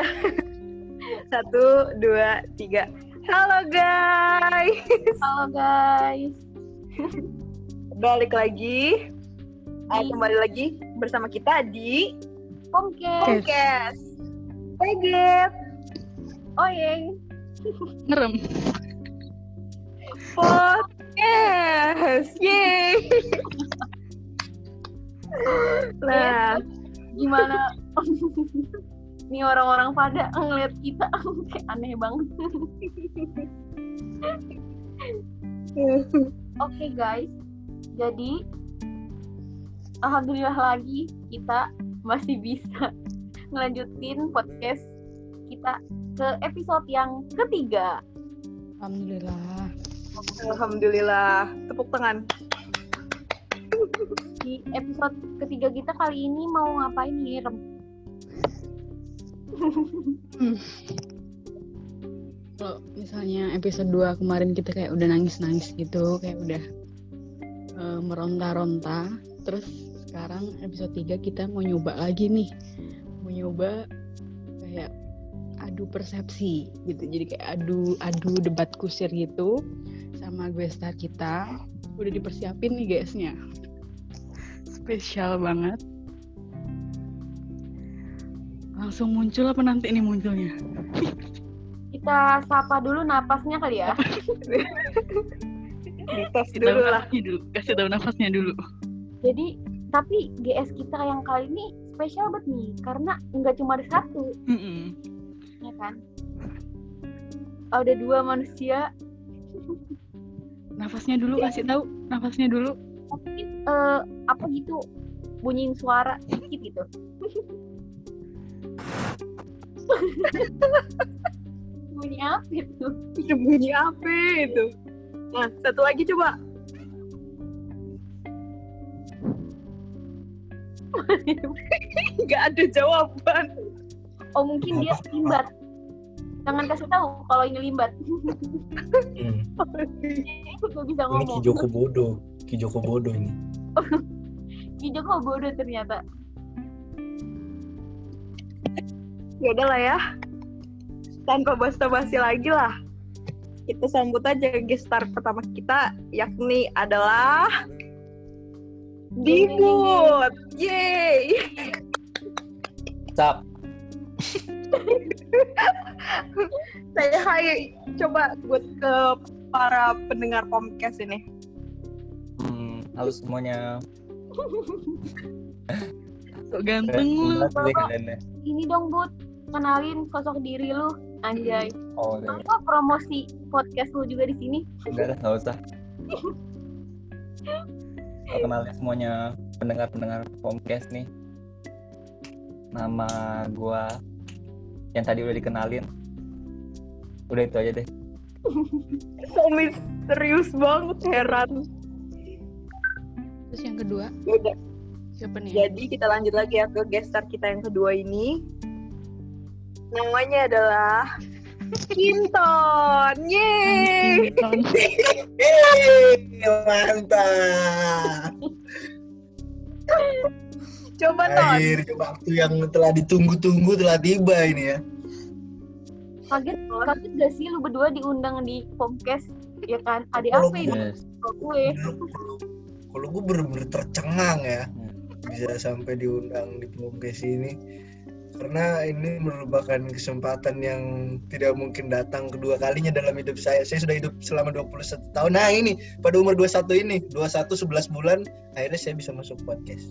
Iya. Satu, dua, tiga. Halo guys. Halo guys. Balik lagi. Uh, kembali lagi bersama kita di Pomkes. Podcast. Peget. Oyeng. Ngerem. Podcast. Yeay. nah, Gimana? Nih orang-orang pada ngeliat kita kayak aneh banget. Oke guys. Jadi alhamdulillah lagi kita masih bisa ngelanjutin podcast kita ke episode yang ketiga. Alhamdulillah. alhamdulillah. Tepuk tangan. Di episode ketiga kita kali ini mau ngapain nih, Rem? Kalau misalnya episode 2 kemarin kita kayak udah nangis-nangis gitu, kayak udah eh, meronta-ronta. Terus sekarang episode 3 kita mau nyoba lagi nih. Mau nyoba kayak adu persepsi gitu. Jadi kayak adu adu debat kusir gitu sama gue star kita. Udah dipersiapin nih guysnya. Spesial banget. Langsung muncul apa nanti ini munculnya? Kita sapa dulu napasnya kali ya. Dites dulu lah. dulu. Kasih tahu nafasnya dulu. Jadi tapi GS kita yang kali ini spesial banget nih karena nggak cuma ada satu Mm-mm. ya kan ada dua manusia Nafasnya dulu kasih tahu. Nafasnya dulu. tapi eh, apa gitu bunyiin suara dikit gitu bunyi apa itu Bunyi apa itu? Nah, satu lagi coba. Nggak ada jawaban. oh mungkin dia limbat jangan kasih tahu kalau ini limbat Hmm. gue bisa Ini ngomong Kijoko Bodo. Kijoko Bodo ini. Kijoko bodoh ternyata Ya udah lah ya. Tanpa basa-basi lagi lah. Kita sambut aja gestar pertama kita yakni adalah Dibut. Yeay. Cap. Saya hai coba buat ke para pendengar podcast ini. Hmm, halo semuanya. Kok ganteng lu. Ini dong bud kenalin sosok diri lu anjay Oh, udah. apa promosi podcast lu juga di sini Enggak lah, nggak usah. Kenalin semuanya pendengar-pendengar podcast nih. Nama gua yang tadi udah dikenalin. Udah itu aja deh. So misterius banget heran. Terus yang kedua Udah. siapa nih? Jadi kita lanjut lagi ya ke gestar kita yang kedua ini. Namanya adalah Kinton. Yeay. Mantap. Coba Ton. Akhirnya waktu yang telah ditunggu-tunggu telah tiba ini ya. kaget kaget gak sih lu berdua diundang di podcast ya kan ada Kalau apa ini. Kok gue Kalau kalau gue bener-bener tercengang ya Hmm. bisa sampai diundang di podcast ini karena ini merupakan kesempatan yang tidak mungkin datang kedua kalinya dalam hidup saya. Saya sudah hidup selama 21 tahun. Nah, ini pada umur 21 ini, 21 11 bulan akhirnya saya bisa masuk podcast.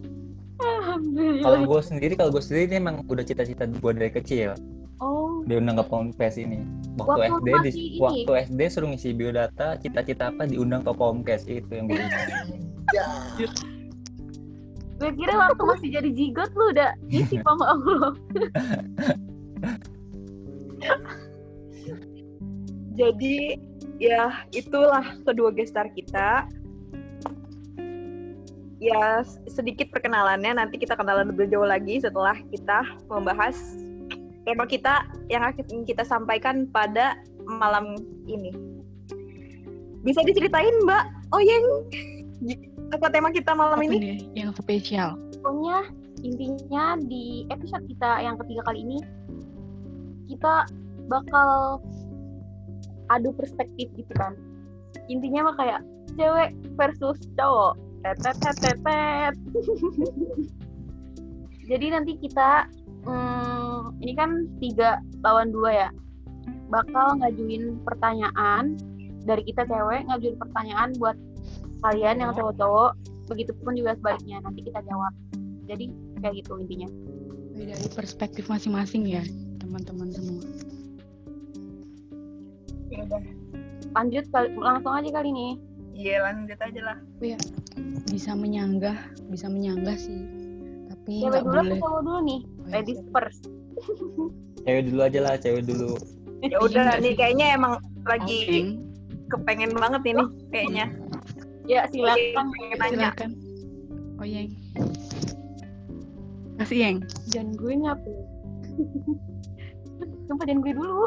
alhamdulillah Kalau gue sendiri, kalau gue sendiri ini emang udah cita-cita gue dari kecil. oh diundang ke Pomkes ini. Waktu, Waktu SD di, ini? waktu SD suruh ngisi biodata, cita-cita apa diundang ke Pomkes itu yang gue Ya. Gue kira waktu masih jadi jigot lu udah isi sama Allah. Jadi ya itulah kedua gestar kita. Ya sedikit perkenalannya. Nanti kita kenalan lebih jauh lagi setelah kita membahas tema kita yang akan kita sampaikan pada malam ini. Bisa diceritain Mbak? Oyeng apa tema kita malam Apa ini? nih yang spesial? pokoknya intinya di episode kita yang ketiga kali ini kita bakal adu perspektif gitu kan intinya mah kayak cewek versus cowok tetet tetet tetet. jadi nanti kita hmm, ini kan tiga lawan dua ya bakal ngajuin pertanyaan dari kita cewek ngajuin pertanyaan buat kalian yang cowok-cowok begitupun juga sebaliknya nanti kita jawab. Jadi kayak gitu intinya. Dari perspektif masing-masing ya teman-teman semua. Ya udah. lanjut langsung aja kali nih Iya lanjut aja lah. bisa menyanggah bisa menyanggah sih. Tapi cewek nggak dulu boleh. cowok dulu nih? Oh, iya. ladies first. Cewek dulu aja lah, cewek dulu. Ya udah Iya. nih kayaknya emang lagi Oke, kepengen banget ini kayaknya. Ya silakan Pengen nanya. silakan oh Yeng kasih Yeng jangan gue ngapu sumpah jangan gue dulu.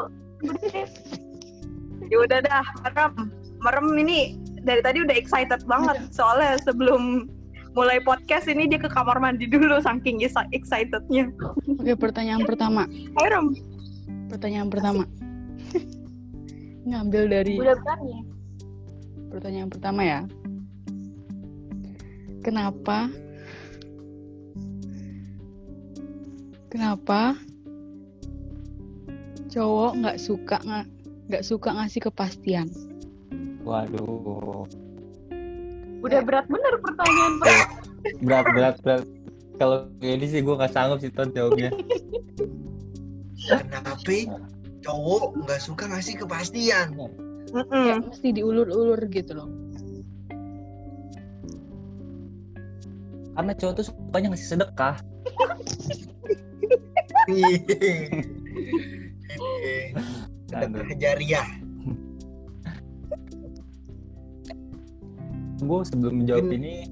Ya udah dah, merem. Merem ini dari tadi udah excited banget soalnya sebelum mulai podcast ini dia ke kamar mandi dulu saking exci- excitednya. oke pertanyaan pertama Ayo Rem. pertanyaan pertama ngambil dari udah berani pertanyaan pertama ya kenapa kenapa cowok nggak suka nggak nggak suka ngasih kepastian Waduh. udah berat bener pertanyaan Pak. Eh, berat, berat, berat. Kalau ini sih gue gak sanggup sih Ton jawabnya. Kenapa cowok nggak suka ngasih kepastian? Mm-mm. Kayak mesti diulur-ulur gitu loh Karena cowok tuh sukanya ngasih sedekah. Sedekah jariah. Gue sebelum menjawab Ini-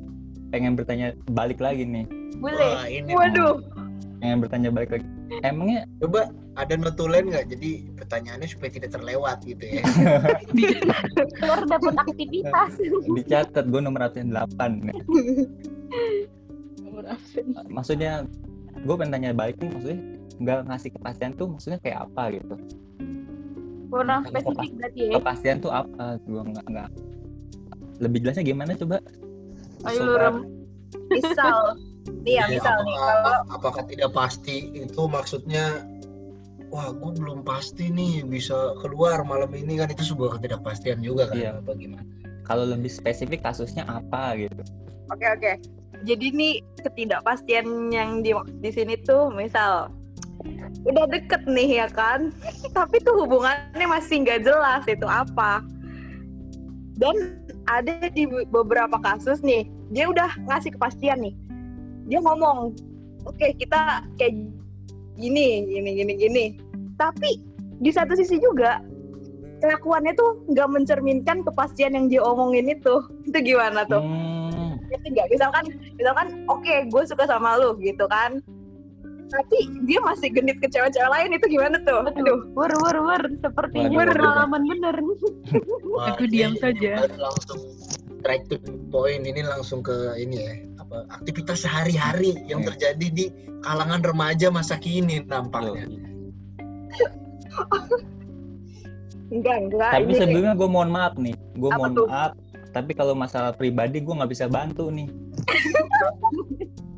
pengen bertanya balik lagi nih. boleh Wah ini Waduh. Pengen bertanya balik lagi. Emangnya coba ada notulen nggak? Jadi pertanyaannya supaya tidak terlewat gitu ya. keluar dapat aktivitas dicatat gue nomor absen 8 nih. absen Maksudnya gue pengen tanya balik nih maksudnya nggak ngasih kepastian tuh maksudnya kayak apa gitu. kurang spesifik berarti ya Kepastian tuh apa? Gue nggak nggak lebih jelasnya gimana coba? ayo lu Rem Misal. Nih ya misal nih. apakah, Kalau apakah tidak pasti itu maksudnya wah gue belum pasti nih bisa keluar malam ini kan itu sebuah ketidakpastian juga kan Iya. apa gimana? Kalau lebih spesifik kasusnya apa gitu? Oke oke. Jadi nih ketidakpastian yang di di sini tuh misal udah deket nih ya kan, tapi tuh hubungannya masih nggak jelas itu apa. Dan ada di beberapa kasus nih, dia udah ngasih kepastian nih. Dia ngomong, oke kita kayak gini, gini, gini, gini. Tapi di satu sisi juga kelakuannya tuh nggak mencerminkan kepastian yang dia omongin itu. Itu gimana tuh? Hmm, nggak misalkan misalkan oke gue suka sama lu gitu kan tapi dia masih genit ke cewek-cewek lain itu gimana tuh aduh wur wur wur sepertinya Waduh. pengalaman bener Wah, Aku diam saja. Langsung straight to the point ini langsung ke ini ya apa aktivitas sehari-hari yang Iya. terjadi di kalangan remaja masa kini nampaknya. enggak enggak Tapi ini sebelumnya gue mohon maaf nih, gue mohon tuh? maaf. Tapi kalau masalah pribadi gue nggak bisa bantu nih.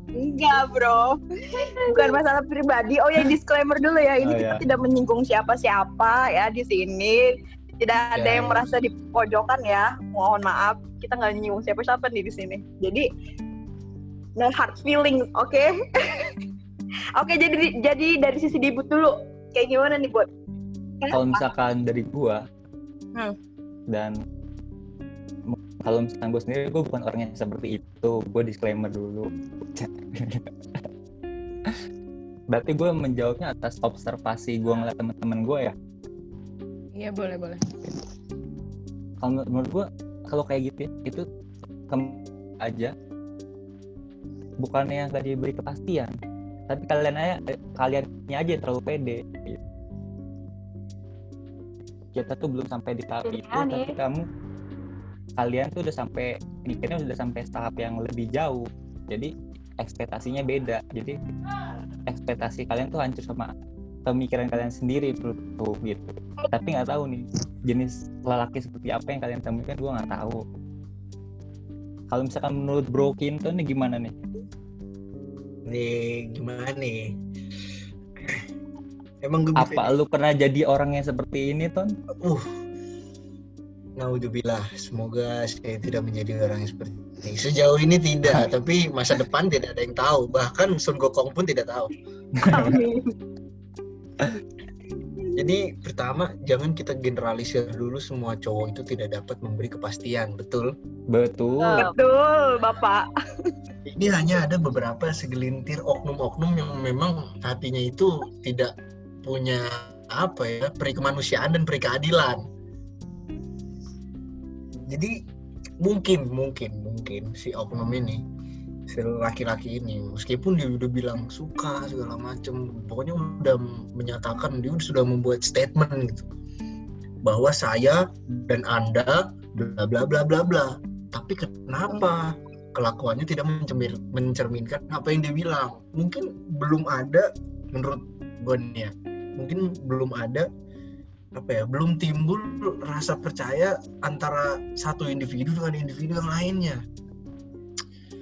enggak bro. Bukan masalah pribadi. Oh ya disclaimer dulu ya. Ini Oh, kita ya. tidak menyinggung siapa-siapa ya di sini. Tidak ada Ya, yang ya. merasa di pojokan ya. Mohon maaf. Kita nggak nyinggung siapa-siapa nih di sini. Jadi no hard feelings oke? Oke jadi jadi dari sisi dibut dulu. Kayak gimana nih buat Kalau misalkan dari gue Hmm. dan kalau misalkan gue sendiri gue bukan orang yang seperti itu. Gue disclaimer dulu. Berarti gue menjawabnya atas observasi gue ngeliat teman-teman gue ya. iya boleh boleh Kalau menur- menurut gue kalau kayak gitu ya, itu kamu aja bukannya gak diberi kepastian tapi kalian aja eh, kaliannya aja terlalu pede kita tuh belum sampai di tahap itu Pilihan ya. tapi kamu kalian tuh udah sampai mikirnya udah sampai tahap yang lebih jauh. Jadi ekspektasinya beda. Jadi ekspektasi kalian tuh hancur sama pemikiran kalian sendiri menurutku gitu. Tapi nggak tahu nih jenis lelaki seperti apa yang kalian temukan gue nggak tahu. Kalau misalkan menurut Bro Kinto nih gimana nih? Nih gimana nih? Emang gue apa lu pernah jadi orang yang seperti ini ton? Uh Naudzubillah, semoga saya tidak menjadi orang yang seperti ini. Sejauh ini tidak, tapi masa depan tidak ada yang tahu. Bahkan Sun Gokong pun tidak tahu. Amin. Jadi pertama, jangan kita generalisir dulu semua cowok itu tidak dapat memberi kepastian, betul? betul Betul, Bapak. Ini hanya ada beberapa segelintir oknum-oknum yang memang hatinya itu tidak punya apa ya, peri kemanusiaan dan peri keadilan. Jadi mungkin, mungkin, mungkin si oknum ini, si laki-laki ini, meskipun dia udah bilang suka segala macem, pokoknya udah menyatakan dia sudah membuat statement gitu bahwa saya dan anda bla bla bla bla bla. Tapi kenapa kelakuannya tidak mencermin- mencerminkan apa yang dia bilang? Mungkin belum ada menurut gue nih ya, mungkin belum ada apa ya, belum timbul rasa percaya antara satu individu dengan individu yang lainnya.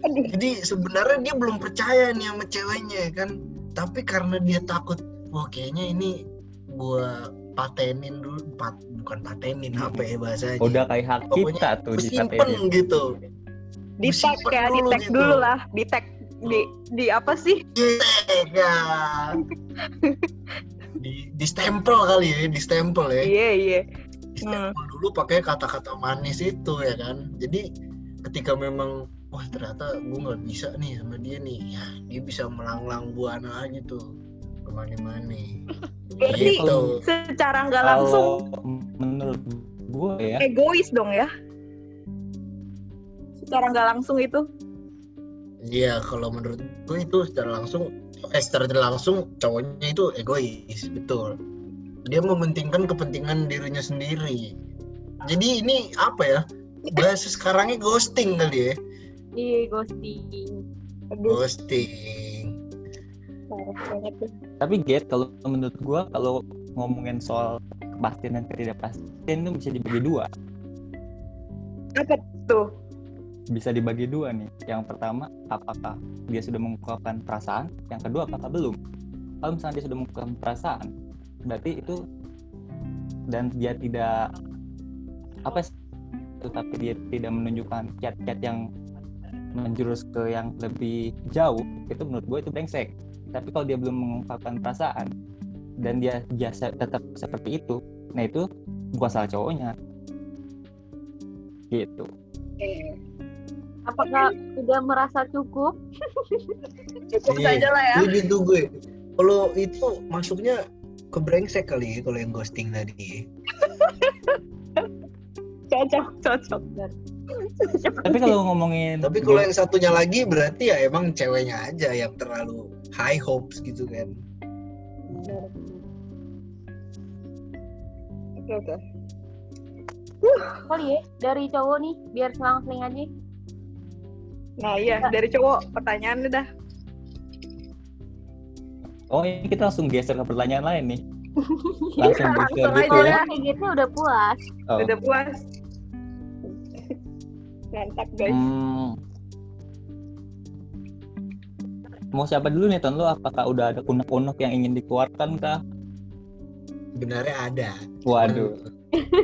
Aduh. Jadi sebenarnya dia belum percaya nih sama ceweknya kan, tapi karena dia takut, wah kayaknya ini gua patenin dulu, pat, bukan patenin apa ya bahasanya? udah kayak hak Pokoknya kita tuh di simpen gitu. Di tag ya, di dulu tag gitu. dulu lah, di tag di di apa sih? Ya. di di stempel kali ya, di stempel ya. Iya, iya. Di stempel dulu pakai kata-kata manis itu ya kan. Jadi ketika memang wah ternyata gue nggak bisa nih sama dia nih, ya dia bisa melanglang buana aja tuh ke mana-mana. Berarti Gitu. secara nggak langsung kalau menurut gue ya egois dong ya. Secara nggak langsung itu. Iya, kalau menurut gue itu secara langsung, secara tidak langsung cowoknya itu egois, betul. Dia mementingkan kepentingan dirinya sendiri. Jadi ini apa ya? Bahasa sekarangnya ghosting kali ya? Iya, ghosting. Ghosting. tapi get kalau menurut gue kalau ngomongin soal kepastian dan ketidakpastian itu bisa dibagi dua Apa tuh? Bisa dibagi dua nih. Yang pertama apakah dia sudah mengungkapkan perasaan? Yang kedua apakah belum? Kalau misalnya dia sudah mengungkapkan perasaan berarti itu dan dia tidak apa sih? Tetapi dia tidak menunjukkan chat-chat yang menjurus ke yang lebih jauh itu menurut gue itu brengsek. Tapi kalau dia belum mengungkapkan perasaan dan dia biasa tetap seperti itu nah itu bukan salah cowoknya. Gitu Apakah sudah merasa cukup? cukup Iya, saja lah ya. Setuju tuh gue. Kalau itu masuknya ke brengsek kali ya kalau yang ghosting tadi. Cocok, cocok. Tapi kalau ngomongin Tapi kalau yang satunya lagi berarti ya emang ceweknya aja yang terlalu high hopes gitu kan. Oke, oke. Kali ya, dari cowok nih, biar selang-seling aja. Nah, iya, dari cowok pertanyaannya dah. Oh ini kita langsung geser ke pertanyaan lain nih. Langsung Iya, geser langsung gitu aja. ya. Gitu udah puas. Oh. Udah puas. Mantap, guys. Hmm. Mau siapa dulu nih Ton? Lo apakah udah ada unek-unek yang ingin dikeluarkan kah? Sebenarnya ada. Waduh,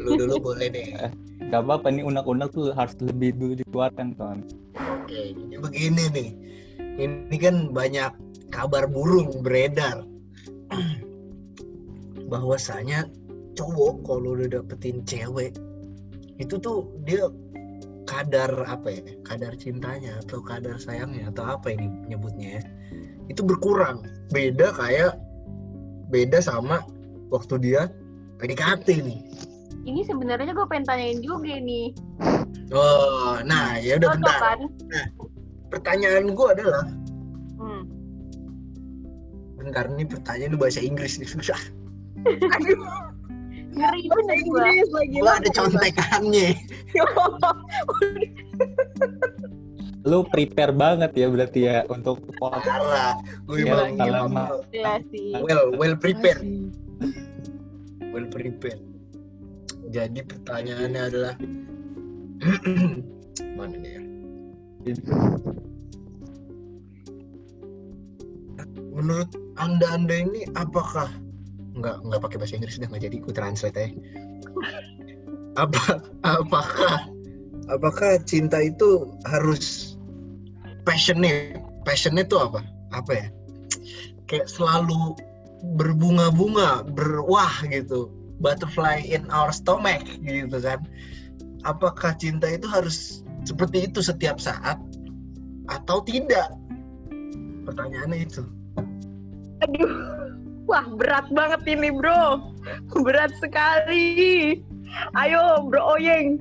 Lu dulu boleh deh. gak apa-apa nih unek-unek tuh harus lebih dulu dikeluarkan Ton. Oke, begini nih. Ini kan banyak kabar burung beredar. Bahwasanya cowok kalau udah dapetin cewek itu tuh dia kadar apa ya? Kadar cintanya atau kadar sayangnya atau apa ini nyebutnya ya? Itu berkurang. Beda kayak beda sama waktu dia PDKT nih. Ini sebenarnya gue pengen tanyain juga nih. Oh, nah ya udah bentar. kan? Pertanyaan gue adalah Hmm. bentar nih pertanyaan ini bahasa Inggris nih susah. Ngeri Bahasa. Inggris lagi. Gua ada contekannya. lu prepare banget ya berarti ya untuk podcast parah gue Ya, emang well well prepared well prepared jadi pertanyaannya adalah mana nih ya menurut anda anda ini apakah nggak nggak pakai bahasa Inggris dah nggak jadi ku translate aja. Apa apakah apakah cinta itu harus passionate passionate itu apa? Apa ya? Kayak selalu berbunga-bunga berwah gitu butterfly in our stomach gitu kan. Apakah cinta itu harus seperti itu setiap saat atau tidak? Pertanyaannya itu. Aduh, wah berat banget ini bro, berat sekali. Ayo bro Oyeng,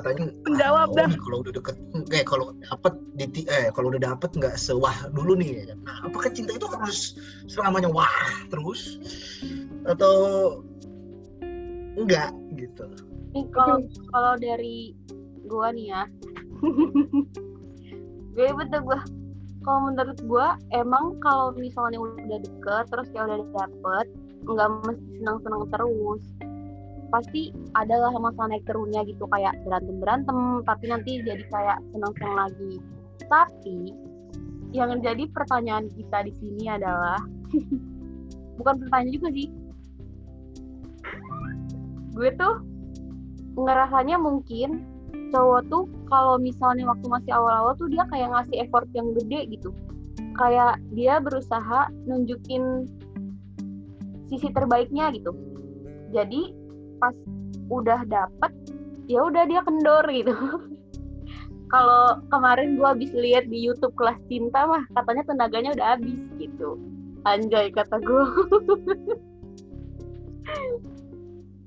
katanya Menjawab ah, dah. kalau udah deket eh kalau dapet di eh kalau udah dapet nggak sewah dulu nih ya kan? nah, apakah cinta itu harus selamanya wah terus atau enggak gitu Nih kalau kalau dari gua nih ya. gue betul gua. Kalau menurut gua emang kalau misalnya udah deket terus kayak udah dapet nggak mesti senang-senang terus. Pasti adalah masa naik turunnya gitu kayak berantem-berantem tapi nanti jadi kayak senang-senang lagi. Tapi yang jadi pertanyaan kita di sini adalah bukan pertanyaan juga sih. Gue tuh ngerasanya mungkin cowok tuh kalau misalnya waktu masih awal-awal tuh dia kayak ngasih effort yang gede gitu kayak dia berusaha nunjukin sisi terbaiknya gitu jadi pas udah dapet ya udah dia kendor gitu. Kalau kemarin gua habis lihat di YouTube kelas cinta mah katanya tenaganya udah habis gitu. Anjay kata gua.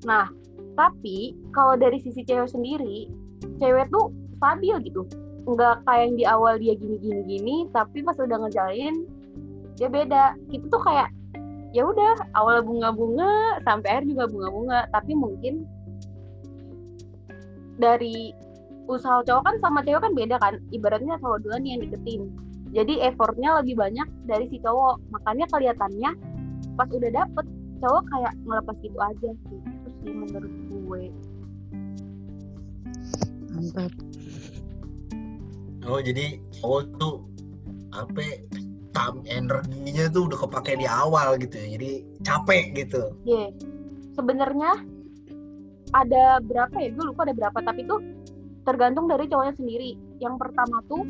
Nah tapi kalau dari sisi cewek sendiri cewek tuh stabil gitu. Nggak kayak yang di awal dia gini gini gini tapi pas udah ngejalanin dia beda. Itu tuh kayak ya udah awal bunga-bunga sampai akhir juga bunga-bunga. Tapi mungkin dari usaha cowok kan sama cewek kan beda kan? Ibaratnya cowok duluan nih yang deketin. Jadi effortnya lebih banyak dari si cowok. Makanya kelihatannya pas udah dapet cowok kayak ngelepas gitu aja sih. Itu sih menurut gue. Mantap. Oh jadi cowok tuh apa tam energinya tuh udah kepake di awal gitu ya jadi capek gitu Ye, sebenarnya ada berapa ya? Gue lupa ada berapa, tapi tuh tergantung dari cowoknya sendiri. Yang pertama tuh,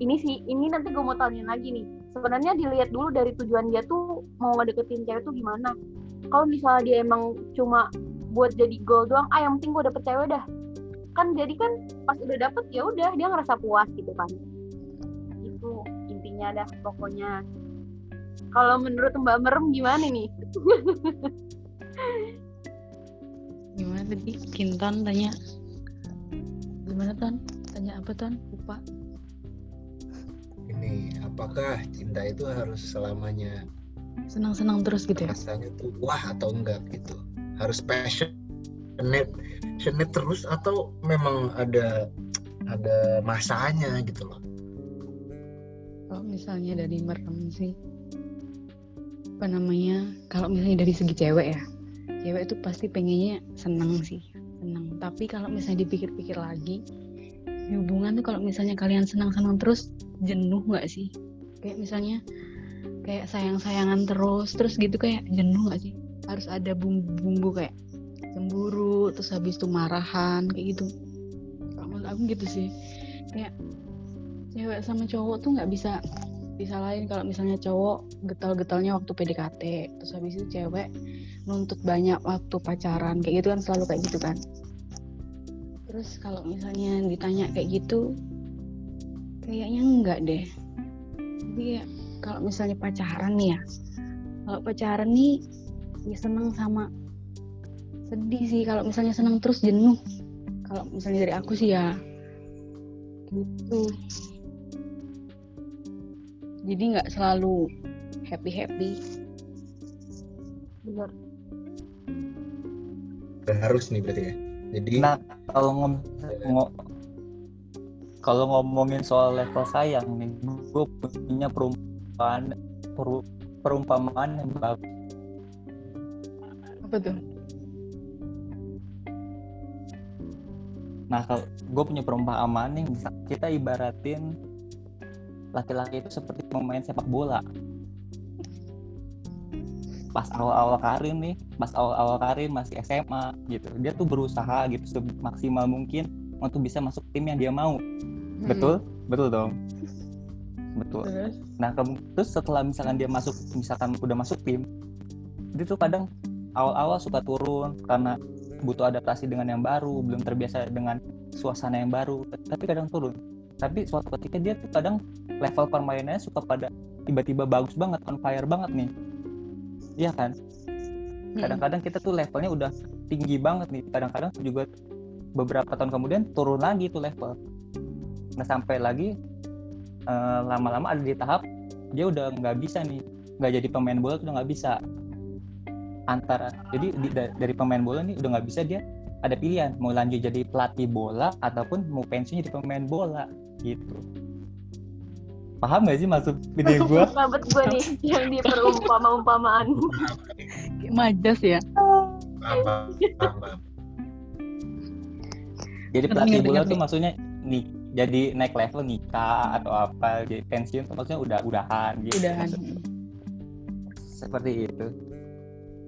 ini sih, ini nanti gue mau tanyain lagi nih. Sebenarnya dilihat dulu dari tujuan dia tuh mau ngedeketin cewek tuh gimana. Kalau misalnya dia emang cuma buat jadi goal doang, ah yang penting gue dapet cewek dah. Kan jadi kan pas udah dapet ya udah dia ngerasa puas gitu kan. Intinya dah pokoknya. Kalau menurut Mbak Merem gimana nih? gimana tadi? Kinton tanya. Gimana ton tanya apa ton lupa. Ini apakah cinta itu harus selamanya? Senang-senang terus gitu ya? Rasanya tuh wah atau enggak gitu? Harus passionate passionate terus atau memang ada ada masanya gitu loh kalau misalnya dari merem sih. Apa namanya? Kalau misalnya dari segi cewek ya. Cewek itu pasti pengennya seneng sih seneng. Tapi kalau misalnya dipikir-pikir lagi hubungan tuh kalau misalnya kalian senang-senang terus jenuh nggak sih? Kayak misalnya kayak sayang-sayangan terus terus gitu kayak jenuh nggak sih? Harus ada bumbu-bumbu kayak cemburu terus habis itu marahan kayak gitu. Kalau menurut aku gitu sih. Kayak cewek sama cowok tuh nggak bisa disalahin kalau misalnya cowok getol-getolnya waktu PDKT terus habis itu cewek nuntut banyak waktu pacaran. Kayak gitu kan selalu kayak gitu kan. Terus kalau misalnya ditanya kayak gitu kayaknya enggak deh. Jadi kayak kalau misalnya pacaran nih ya kalau pacaran nih ya seneng sama sedih sih. Kalau misalnya seneng terus jenuh. Kalau misalnya dari aku sih ya gitu jadi nggak selalu happy happy Bener. Dan harus nih berarti ya jadi Nah, kalau ngom ngo- kalau ngomongin soal level sayang nih gue punya perumpamaan peru- perumpamaan yang bagus Apa tuh? nah kalau gue punya perumpamaan nih kita ibaratin laki-laki itu seperti pemain sepak bola pas awal-awal karir nih pas awal-awal karir masih SMA gitu dia tuh berusaha gitu semaksimal mungkin untuk bisa masuk tim yang dia mau Hmm. betul betul dong betul Terus? Nah, terus setelah misalkan dia masuk, misalkan udah masuk tim, dia tuh kadang awal-awal suka turun karena butuh adaptasi dengan yang baru, belum terbiasa dengan suasana yang baru, tapi kadang turun. Tapi suatu ketika dia tuh kadang level permainannya suka pada tiba-tiba bagus banget, on fire banget nih. Iya kan? Kadang-kadang kita tuh levelnya udah tinggi banget nih, kadang-kadang juga beberapa tahun kemudian turun lagi tuh level. Nah, sampai lagi eh, lama-lama ada di tahap dia udah nggak bisa nih nggak jadi pemain bola tuh udah nggak bisa antara jadi di- da- dari pemain bola nih udah nggak bisa dia ada pilihan mau lanjut jadi pelatih bola ataupun mau pensiun jadi pemain bola gitu paham gak sih maksud ide gue Sahabat gue nih yang di perumpama-umpamaan. Kayak majas ya. Paham, paham, jadi pelatih bola tuh maksudnya nih jadi naik level nikah atau apa jadi pensiun tuh maksudnya udah udahan gitu Udahan. maksudnya. seperti itu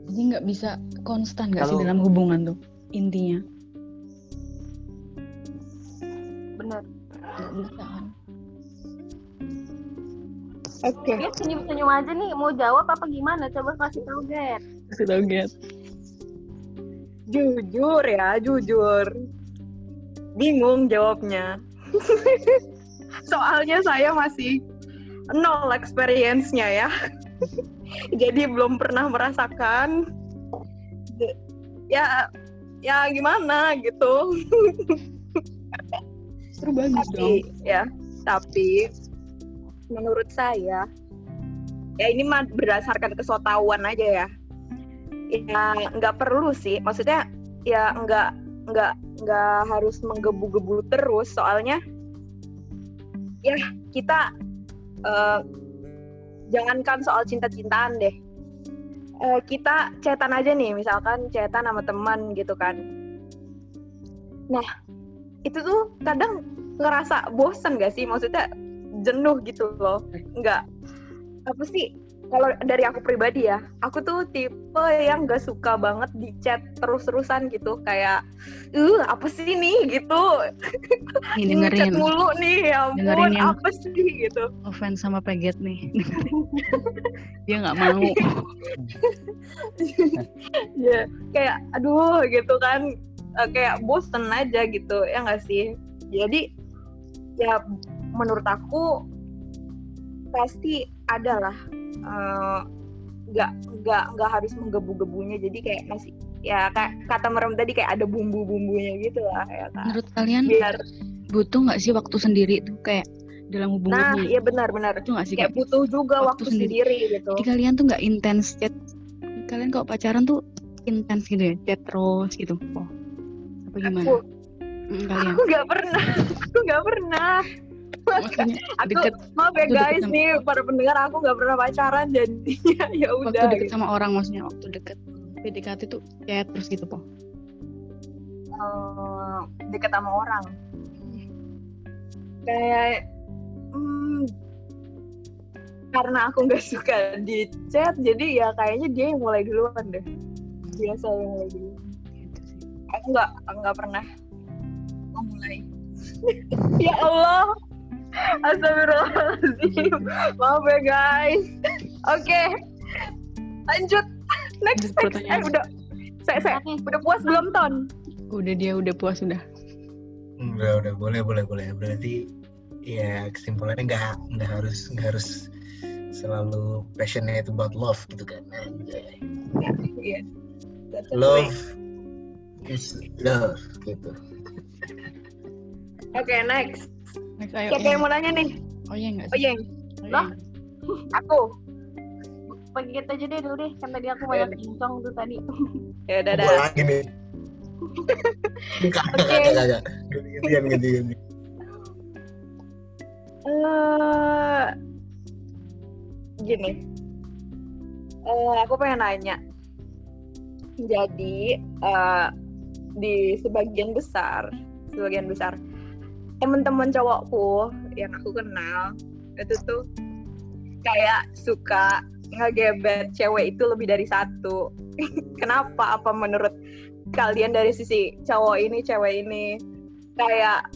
Jadi nggak bisa konstan nggak sih dalam hubungan tuh intinya. Bener. Nggak bisa kan. Oke. Dia senyum-senyum aja nih mau jawab apa gimana? Coba kasih tahu Get. Kasih tau Get. Jujur ya, jujur. Bingung jawabnya. Soalnya saya masih nol experience-nya ya. Jadi belum pernah merasakan ya ya gimana gitu. Seru bagus dong. Tapi ya, tapi menurut saya ya ini mah berdasarkan kesotawan aja ya. Ya nggak perlu sih, maksudnya ya nggak nggak nggak harus menggebu-gebu terus soalnya ya kita eh, jangankan soal cinta-cintaan deh. Eh, kita cetan aja nih, misalkan cetan sama teman gitu kan. Nah, itu tuh kadang ngerasa bosen gak sih? Maksudnya jenuh gitu loh. Nggak, apa sih? Kalau dari aku pribadi ya, aku tuh tipe yang gak suka banget di chat terus-terusan gitu. Kayak, uh apa sih nih gitu. Nih dengerin. mulu nih, ya ampun Dengerin yang- apa sih gitu. Offense sama Peget nih. Dia nggak mau. ya kayak aduh gitu kan Eh, kayak bosen aja gitu ya nggak sih jadi ya menurut aku pasti ada lah Eh, nggak nggak nggak harus menggebu-gebunya jadi kayak masih ya kayak kata merem tadi kayak ada bumbu-bumbunya gitu lah ya kan Menurut kalian biar butuh nggak sih waktu sendiri tuh kayak dalam nah hubungan? iya benar-benar Butuh nggak sih kayak kayak butuh juga waktu waktu, sendiri. sendiri. gitu Jadi kalian tuh nggak intens chat. Kalian kalau pacaran tuh intens gitu ya, chat terus gitu. Oh. Apa gimana? aku Mm, kalian. aku nggak pernah aku nggak pernah Maksudnya aku deket maaf ya Waktu guys sama- nih para pendengar aku nggak pernah pacaran jadinya ya waktu udah deket gitu. sama orang maksudnya waktu deket PDKT tuh chat terus gitu po. Eh, deket sama orang kayak hmm, karena aku nggak suka di chat jadi ya kayaknya dia yang mulai duluan deh biasa yang mulai duluan. Aku nggak nggak pernah memulai. Ya Allah. Astagfirullahaladzim. Maaf ya guys. Oke. Lanjut. Next next. Eh udah. Saya saya udah puas belum ton? Udah dia udah puas udah. Udah, udah, boleh, boleh, boleh. Berarti ya kesimpulannya nggak nggak harus nggak harus selalu passionate about love gitu kan. Anjay. Iya. That's a Love is love gitu. Oke, okay, next. Next. Siapa yang mau nanya nih? Oh oyeng. Oh, iya. oh. Loh? Aku. Pegit aja deh dulu deh, kan tadi aku banyak bingung tuh tadi. Ya udah dah. lagi nih. Oke. Okay. Gantian, gantian. Uh, eh, gini, uh, aku pengen nanya. Jadi, uh, di sebagian besar sebagian besar. Teman-teman cowokku yang aku kenal itu tuh kayak suka ngegebet cewek itu lebih dari satu. Kenapa? Apa menurut kalian dari sisi cowok ini cewek ini? Kayak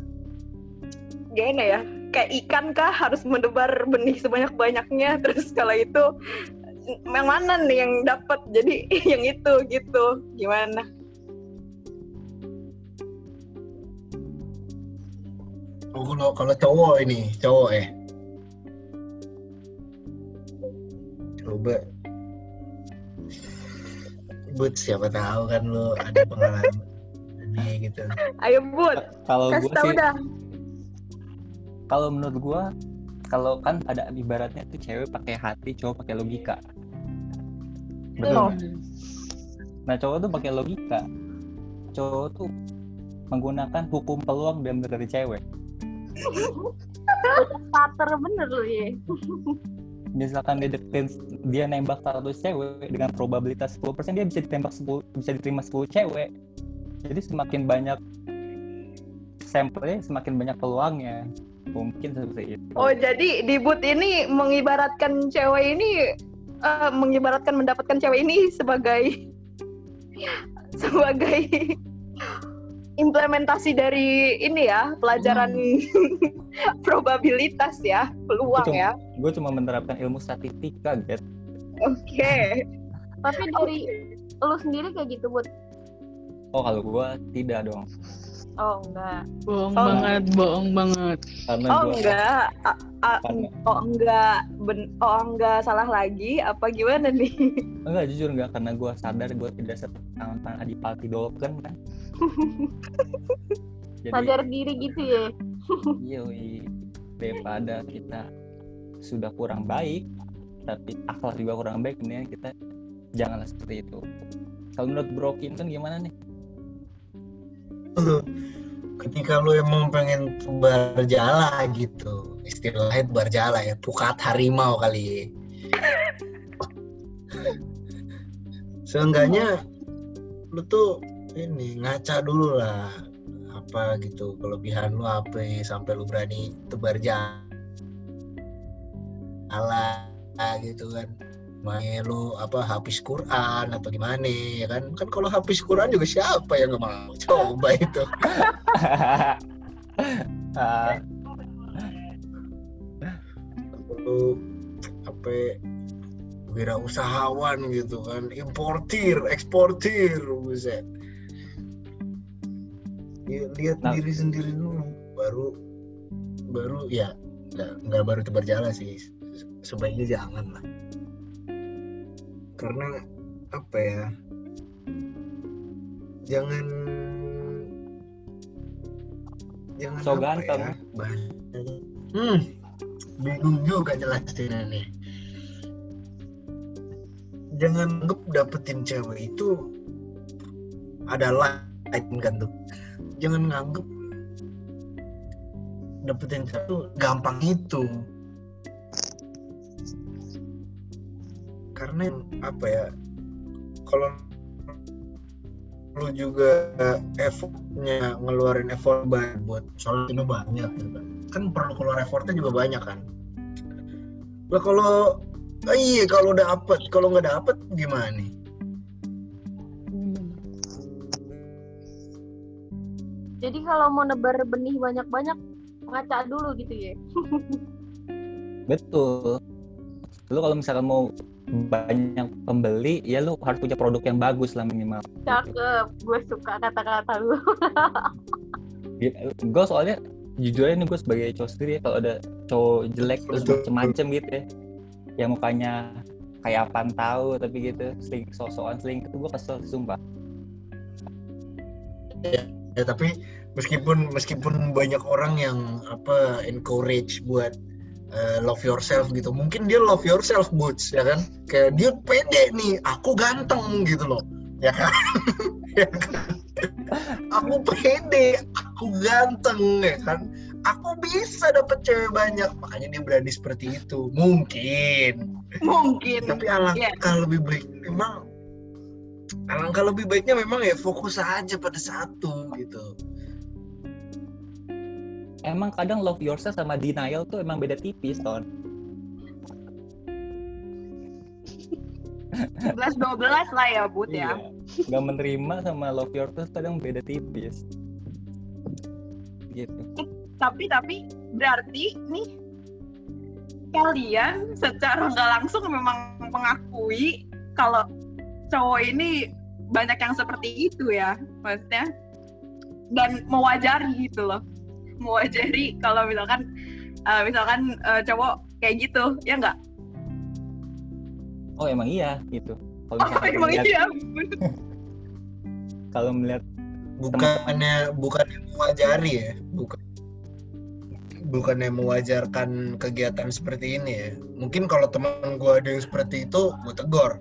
gimana ya? Kayak ikan kah harus menebar benih sebanyak banyaknya terus kalau itu yang mana nih yang dapat? Jadi yang itu gitu. Gimana Oh, kalau kalau cowok ini, cowok eh. Coba. But siapa tahu kan lu ada pengalaman ini gitu. ayo bud kalau gue sih dah kalau menurut gue kalau kan ada ibaratnya tuh cewek pakai hati cowok pakai logika Loh. betul nah cowok tuh pakai logika cowok tuh menggunakan hukum peluang dan dari cewek Starter bener lu ya. misalkan dia deketin dia nembak 100 cewek dengan probabilitas 10% dia bisa ditembak 10 bisa diterima 10 cewek. Jadi semakin banyak sampelnya semakin banyak peluangnya. Mungkin seperti itu. Oh jadi di bud ini mengibaratkan cewek ini eh, mengibaratkan mendapatkan cewek ini sebagai sebagai implementasi dari ini ya pelajaran probabilitas ya peluang Itu ya. gue cuma menerapkan ilmu statistika get oke. Tapi dari lu sendiri kayak gitu, Bud. oh kalau gue tidak dong. Oh, enggak. Bohong Oh. banget, bohong banget. karena oh enggak. A- a- Karena- oh enggak. Ben- oh enggak salah lagi. Apa gimana nih? Enggak jujur enggak. Karena gue sadar gue tidak setangan adipati dolken kan jadi Sadar diri gitu ya. yoi, daripada kita sudah kurang baik tapi akhlak juga kurang baik mendingan kita janganlah seperti itu kalau menurut Bro Kinton gimana nih Lu ketika lu emang pengen berjala gitu, istilahnya berjala ya, pukat harimau kali. Seenggaknya lu tuh ini ngaca dulu lah. Apa gitu kelebihan lu apa sampai lu berani tebar jala gitu kan. Main lu apa habis Quran atau gimana ya kan? Kan kalau habis Quran juga siapa yang nggak mau coba itu? Ah, lu apa wirausahawan gitu kan. Importir eksportir buset lihat Nah. diri sendiri dulu. Baru baru ya nggak baru tebar jala sih. Sebaiknya jangan lah. Karena apa ya jangan jangan So apa ganteng. ya, hmm bingung juga jelasinnya nih. Jangan anggap dapetin cewek itu adalah kan tuh jangan nganggep dapetin itu gampang itu. Karena apa ya kalau lu juga effortnya ngeluarin effort banyak buat soal itu banyak gitu. Kan perlu keluar effortnya juga banyak kan. Lah kalau iya kalau dapet kalau nggak dapet gimana nih Jadi kalau mau nebar benih banyak-banyak ngaca dulu gitu ya. betul lu kalau misalkan mau banyak pembeli ya lu harus punya produk yang bagus lah minimal Cakep. Gue suka kata-kata lu. gue soalnya jujur aja nih gue sebagai cowok sendiri ya, kalau ada cowok jelek terus macem-macem gitu ya yang mukanya kayak apaan tahu tapi gitu seling sosokan seling itu gue kesel sumpah ya tapi meskipun meskipun banyak orang yang apa encourage buat uh, love yourself gitu. Mungkin dia love yourself boots ya kan? Kayak dia pede nih aku ganteng gitu loh. Ya kan? Ya kan? aku pede aku ganteng ya kan? Aku bisa dapet cewek banyak. Makanya dia berani seperti itu. Mungkin. Mungkin. tapi alangkah Iya. lebih baik memang alangkah lebih baiknya memang ya fokus aja pada satu gitu emang kadang love yourself sama denial tuh emang beda tipis ton. 11 12 lah ya, Bud ya. Iya. nggak menerima sama love yourself kadang beda tipis. Gitu. Tapi tapi berarti nih kalian secara nggak langsung memang mengakui kalau cowok ini banyak yang seperti itu ya, maksudnya. Dan mewajari gitu loh, mewajari kalau misalkan eh, misalkan eh, cowok kayak gitu, ya nggak? oh emang iya gitu kalau Oh, misalkan emang melihat- iya. kalau melihat bukannya bukannya mewajari ya bukan bukannya mewajarkan kegiatan seperti ini ya mungkin kalau teman gue ada yang seperti itu gue tegur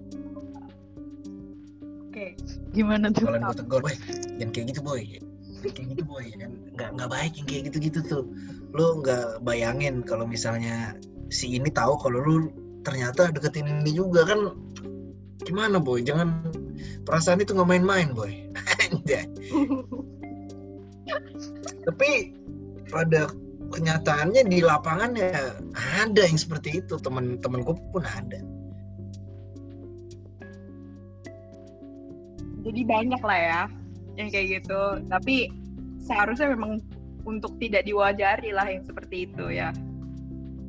Oke. Gimana tuh? kalau gue tegur boy jangan kayak gitu boy Kayak gitu boy kan nggak nggak baik yang kayak gitu gitu tuh. Lo nggak bayangin kalau misalnya si ini tahu kalau lu ternyata deketin ini juga kan? Gimana boy? Jangan perasaan itu nggak main-main boy. Tapi pada kenyataannya di lapangan ya ada yang seperti itu. Teman-temanku pun ada. Jadi banyak lah ya yang kayak gitu. Tapi seharusnya memang untuk tidak diwajari lah yang seperti itu ya.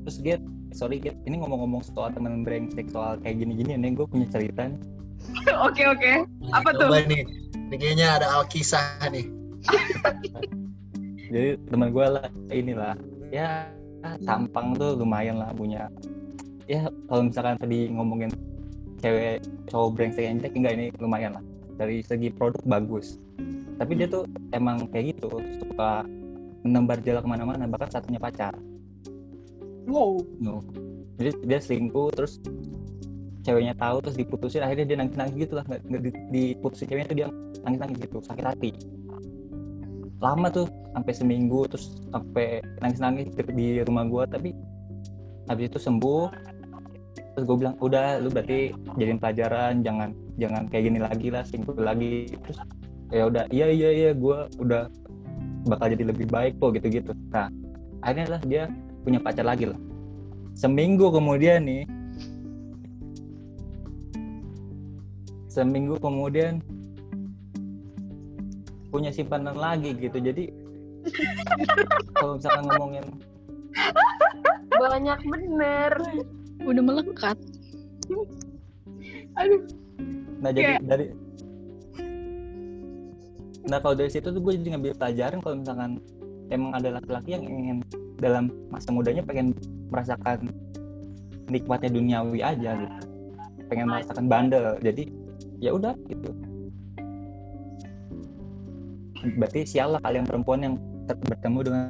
terus Get sorry Get ini ngomong-ngomong soal temen brengsek soal kayak gini-gini nih gue punya cerita nih. Oke oke. Apa tuh? Nih ini kayaknya ada alkisah nih jadi teman gue lah inilah ya tampang tuh lumayan lah punya ya kalau misalkan tadi ngomongin cewek cowok brengsek yang jelek enggak ini lumayan lah dari segi produk bagus. Tapi dia tuh emang kayak gitu suka menembar jala ke mana-mana bahkan satunya pacar. Wow. no. jadi dia selingkuh terus ceweknya tahu terus diputusin akhirnya dia nangis nangis gitu lah. Nggak nggak di- diputusin ceweknya tuh dia nangis nangis gitu sakit hati. Lama tuh sampai seminggu terus sampai nangis nangis di rumah gua tapi habis itu sembuh terus gue bilang udah lu berarti jadiin pelajaran jangan jangan kayak gini lagi lah selingkuh lagi. Terus ya udah iya iya iya gua udah bakal jadi lebih baik kok gitu gitu nah akhirnya lah dia punya pacar lagi lah. Seminggu kemudian nih seminggu kemudian punya simpanan lagi gitu. Jadi kalau misalkan ngomongin Banyak bener. Udah melekat. Aduh. nah jadi Kayak- dari nah kalau dari situ tuh gue jadi ngambil pelajaran kalau misalkan emang ada laki-laki yang ingin dalam masa mudanya pengen merasakan nikmatnya duniawi aja gitu pengen merasakan bandel jadi ya udah gitu berarti sial lah kalian perempuan yang bertemu dengan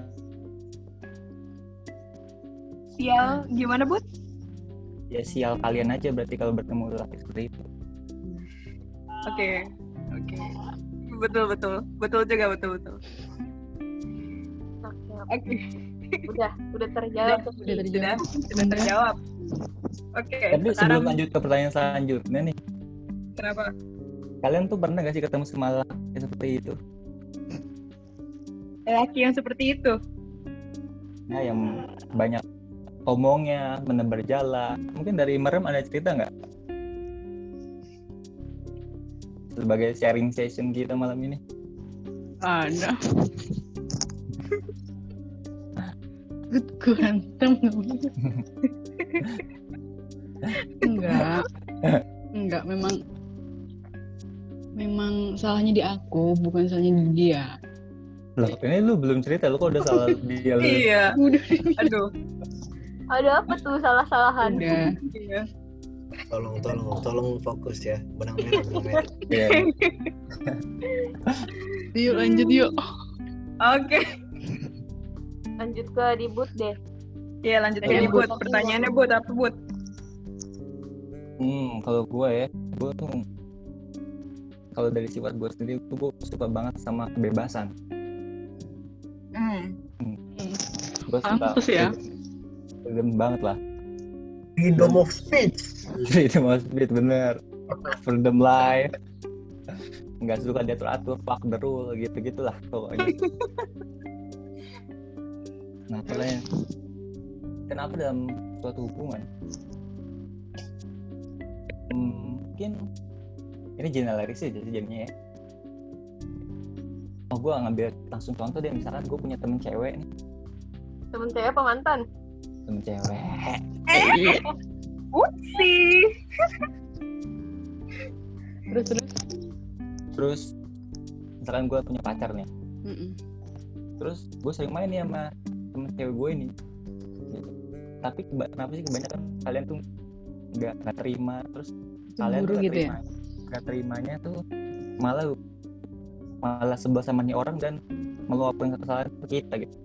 Sial gimana Bud? Ya sial kalian aja berarti kalau bertemu laki seperti itu Oke. Oke. Betul betul. Betul juga betul betul. Oke, Oke. udah udah terjawab. Udah terjawab. Sudah sudah Bener. terjawab. Oke. tapi sebelum sekarang lanjut ke pertanyaan selanjutnya nih kenapa? kalian tuh pernah gak sih ketemu sama laki seperti itu Laki yang seperti itu. nah yang banyak omongnya menebar jala mungkin dari merem ada cerita nggak sebagai sharing session kita malam ini Ada. Ganteng. Enggak. Enggak, memang memang salahnya di aku, bukan salahnya di dia. loh ini lu belum cerita lu kok udah salah dia lu Iya. Udah, Aduh. Ada apa tuh salah-salahan? udah. Iya. tolong tolong tolong fokus ya benang merah benang merah Iya. Yuk lanjut yuk. Oke. Lanjut ke debut deh. Iya lanjut Bud. Bud. Pertanyaannya Bud apa Bud? hmm kalau gue ya gue tuh kalau dari sifat gue sendiri tuh gue suka banget sama kebebasan Hmm. gue suka Pantes ya. Freedom banget lah. Freedom of speech. Freedom of speech bener. Freedom life. Nggak suka diatur atur fuck the rule gitu gitulah pokoknya. Nah kalian kenapa dalam suatu hubungan? Hmm, mungkin ini generalis aja sih jadinya ya. Oh gue ngambil langsung contoh deh misalkan gue punya temen cewek nih. Temen cewek apa mantan? Temen cewek. Sih terus terus? Terus misalkan gue punya pacar nih. Mm-mm. terus gue sering main nih sama temen cewek gue ini. Tapi kenapa sih kebanyakan kalian tuh nggak nggak terima? Terus kalian tuh Cemburu nggak gitu ya? terima nggak terimanya tuh malah malah sebel sama nih orang dan meluapkan kesalahan ke kita gitu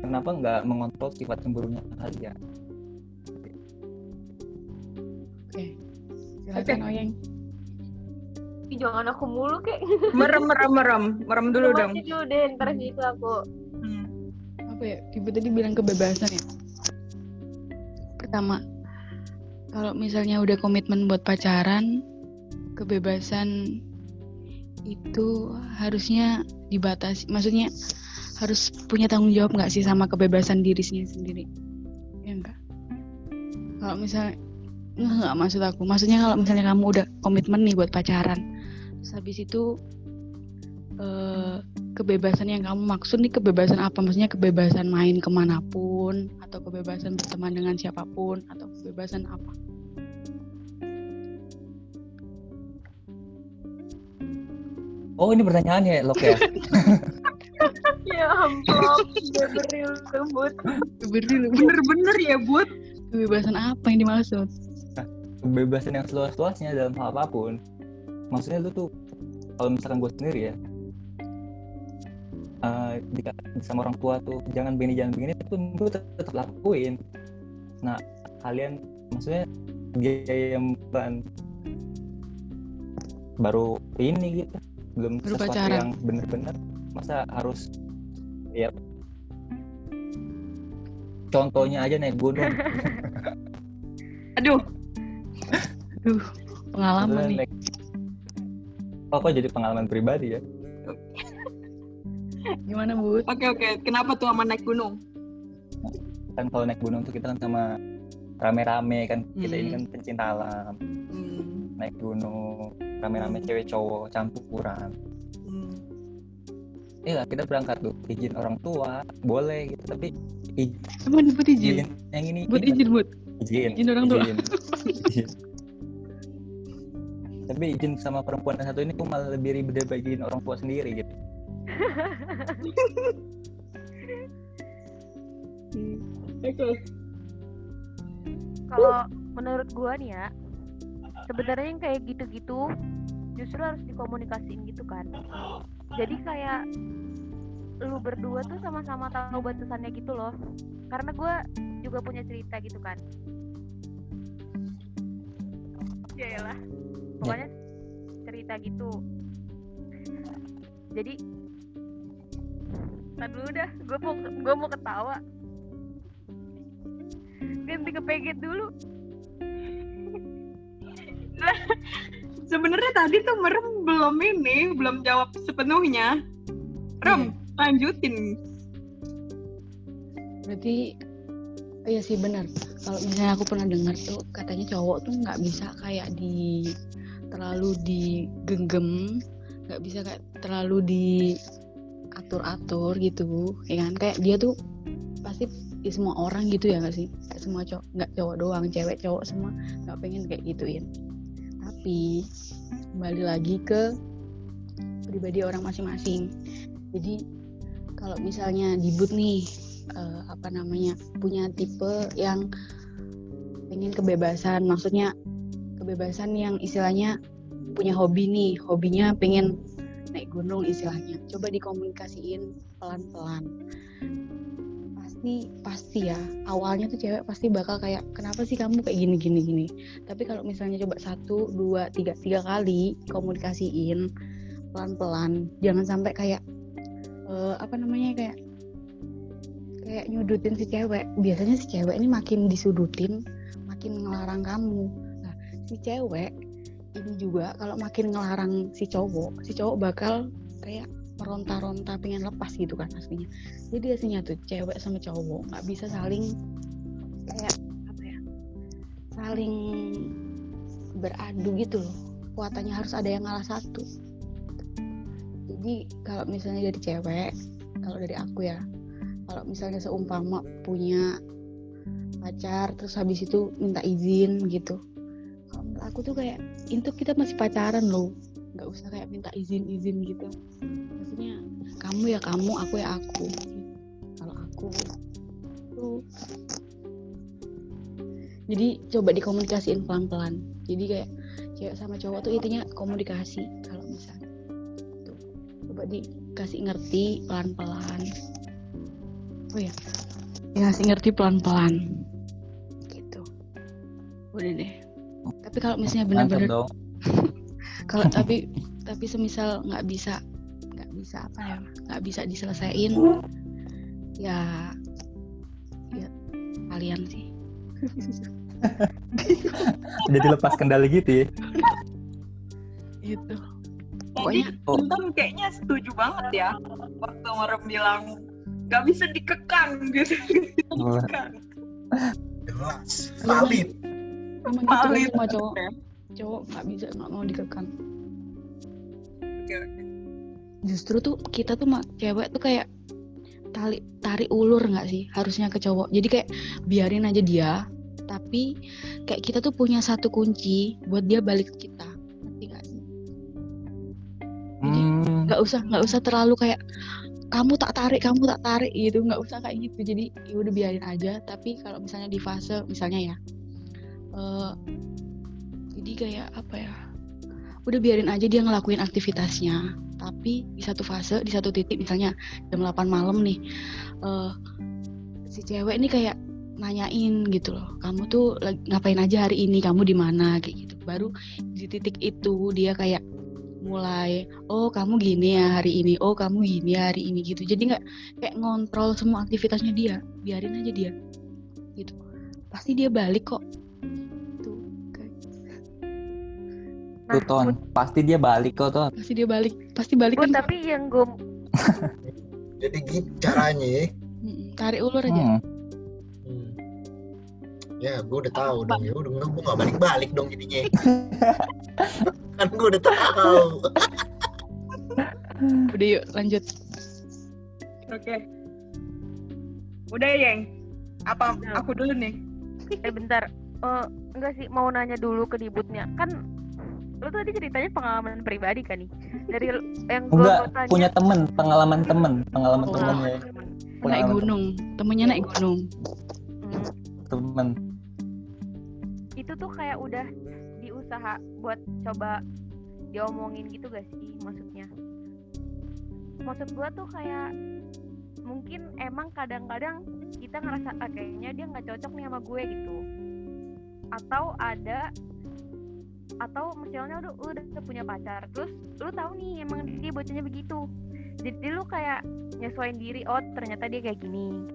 kenapa nggak mengontrol sifat cemburunya kalian oke. Silakan Oke. Oyeng Ih, jangan aku mulu kek. merem merem merem. Merem dulu dong. Mati dulu deh, ntar gitu aku. Hmm. apa ya? Ibu tadi bilang kebebasan ya? Pertama kalau misalnya udah komitmen buat pacaran kebebasan itu harusnya dibatasi. Maksudnya harus punya tanggung jawab nggak sih sama kebebasan dirinya sendiri ya enggak kalau misalnya nggak maksud aku maksudnya kalau misalnya kamu udah komitmen nih buat pacaran terus habis itu eh, kebebasan yang kamu maksud nih kebebasan apa? Maksudnya kebebasan main ke mana pun atau kebebasan berteman dengan siapa pun atau kebebasan apa? oh ini pertanyaannya ya Lok ya Ya ampun, beberil lembut. Beri bener-bener ya bud kebebasan apa yang dimaksud? kebebasan yang seluas-luasnya dalam hal apa pun maksudnya lu tuh kalau misalkan gue sendiri ya eh jika sama orang tua tuh jangan begini jangan begini itu gue tetap lakuin nah kalian maksudnya dia yang bukan baru ini gitu belum Baru sesuatu pacaran. yang bener-bener masa harus ya contohnya aja naik gunung aduh Duh, pengalaman nih. naik- oh kok jadi pengalaman pribadi ya Gimana, Bu? oke oke kenapa tuh sama naik gunung kan kalau naik gunung tuh kita kan sama rame-rame kan kita ini Hmm. kan pencinta alam hmm. naik gunung rame-rame cewek cowok campuran Hmm. Iya kita berangkat tuh izin orang tua boleh gitu tapi i- Emang buat izin? izin yang ini Buat izin, buat. izin izin orang tua. izin. Izin. tapi izin sama perempuan yang satu ini kok malah lebih ribet daripada izin orang tua sendiri gitu oke Kalau menurut gua nih ya, sebenarnya yang kayak gitu-gitu justru harus dikomunikasiin gitu kan. Jadi kayak lu berdua tuh sama-sama tahu batasannya gitu loh. Karena gua juga punya cerita gitu kan. Ya lah. Pokoknya cerita gitu. Jadi Ntar dulu dah, gue mau gue mau ketawa. Ganti ke peget dulu. Sebenarnya tadi tuh merem belum ini belum jawab sepenuhnya rem lanjutin Berarti iya sih benar. Kalau misalnya aku pernah dengar tuh katanya cowok tuh nggak bisa kayak di terlalu digenggam, nggak bisa kayak terlalu diatur-atur gitu, ya kan? Kayak dia tuh pasti di semua orang gitu ya nggak sih? Kayak semua cowok, nggak cowok doang, cewek cowok semua nggak pengen kayak gituin. Tapi kembali lagi ke pribadi orang masing-masing. Jadi kalau misalnya dibut nih eh, apa namanya punya tipe yang pengen kebebasan maksudnya kebebasan yang istilahnya punya hobi nih hobinya pengen naik gunung istilahnya. Coba dikomunikasiin pelan-pelan pasti pasti ya awalnya tuh cewek pasti bakal kayak kenapa sih kamu kayak gini gini gini? Tapi kalau misalnya coba satu dua tiga tiga kali komunikasiin pelan-pelan jangan sampai kayak eh, apa namanya kayak kayak nyudutin si cewek. Biasanya si cewek ini makin disudutin makin ngelarang kamu. Nah si cewek ini juga kalau makin ngelarang si cowok si cowok bakal kayak meronta-ronta pengen lepas gitu kan aslinya jadi aslinya tuh cewek sama cowok nggak bisa saling kayak apa ya saling beradu gitu loh. Kekuatannya harus ada yang ngalah satu. Jadi kalau misalnya dari cewek kalau dari aku ya kalau misalnya seumpama punya pacar terus habis itu minta izin gitu. Aku tuh kayak itu kita masih pacaran loh. Nggak usah kayak minta izin izin gitu maksudnya kamu ya kamu aku ya aku. Kalau aku tuh jadi coba dikomunikasiin pelan pelan jadi kayak cewek sama cowok tuh intinya komunikasi kalau misalnya tuh coba dikasih ngerti pelan pelan oh ya dikasih ngerti pelan pelan gitu. Udah deh. Tapi kalau misalnya benar-benar kalau tapi tapi semisal nggak bisa bisa apa ya nggak bisa diselesain ya ya kalian sih Jadi lepas kendali gitu ya. gitu Jadi pokoknya Oh. Intan kayaknya setuju banget ya waktu Marem bilang nggak bisa dikekang gitu. Dikekang. jelas valid emang Valid. cowok cowok nggak bisa nggak mau dikekang Oke, oke. Justru tuh kita tuh mak cewek tuh kayak tali tarik ulur nggak sih harusnya ke cowok? Jadi kayak biarin aja dia tapi kayak kita tuh punya satu kunci buat dia balik ke kita. Ngerti nggak sih? Jadi, Hmm, nggak usah nggak usah terlalu kayak kamu tak tarik kamu tak tarik gitu. Nggak usah kayak gitu. Jadi ya udah biarin aja. Tapi kalau misalnya di fase misalnya ya eh, jadi kayak apa ya udah biarin aja dia ngelakuin aktivitasnya tapi di satu fase di satu titik misalnya jam 8 malam nih eh, si cewek ini kayak nanyain gitu loh kamu tuh ngapain aja hari ini? Kamu di mana? Kayak gitu. Baru di titik itu dia kayak mulai oh kamu gini ya hari ini. Oh kamu gini ya hari ini. Gitu. Jadi nggak kayak ngontrol semua aktivitasnya dia. Biarin aja dia. Gitu. Pasti dia balik kok tuh ton. Pasti dia balik kok ton. pasti dia balik pasti balik kan tapi yang gue jadi gitu caranya ya tarik ulur aja Hmm. Hmm. ya gue udah tahu dong ya udah gue gak balik balik dong jadinya kan gue udah tahu udah yuk lanjut Oke. Udah ya, Yeng? Apa Udah. aku dulu nih? eh bentar Eh, enggak sih mau nanya dulu ke dibutnya kan lo tadi ceritanya pengalaman pribadi kan nih dari yang gue Enggak, tanya punya temen, pengalaman temen, pengalaman Oh. temennya. pengalaman. naik gunung temennya naik gunung Hmm, temen. itu tuh kayak udah diusaha buat coba diomongin gitu gak sih maksudnya maksud gua tuh kayak mungkin emang kadang-kadang kita ngerasa ah, kayaknya dia nggak cocok nih sama gue gitu atau ada atau misalnya udah lu udah punya pacar terus lu tahu nih emang dia bocahnya begitu jadi lu kayak nyesuaiin diri oh ternyata dia kayak gini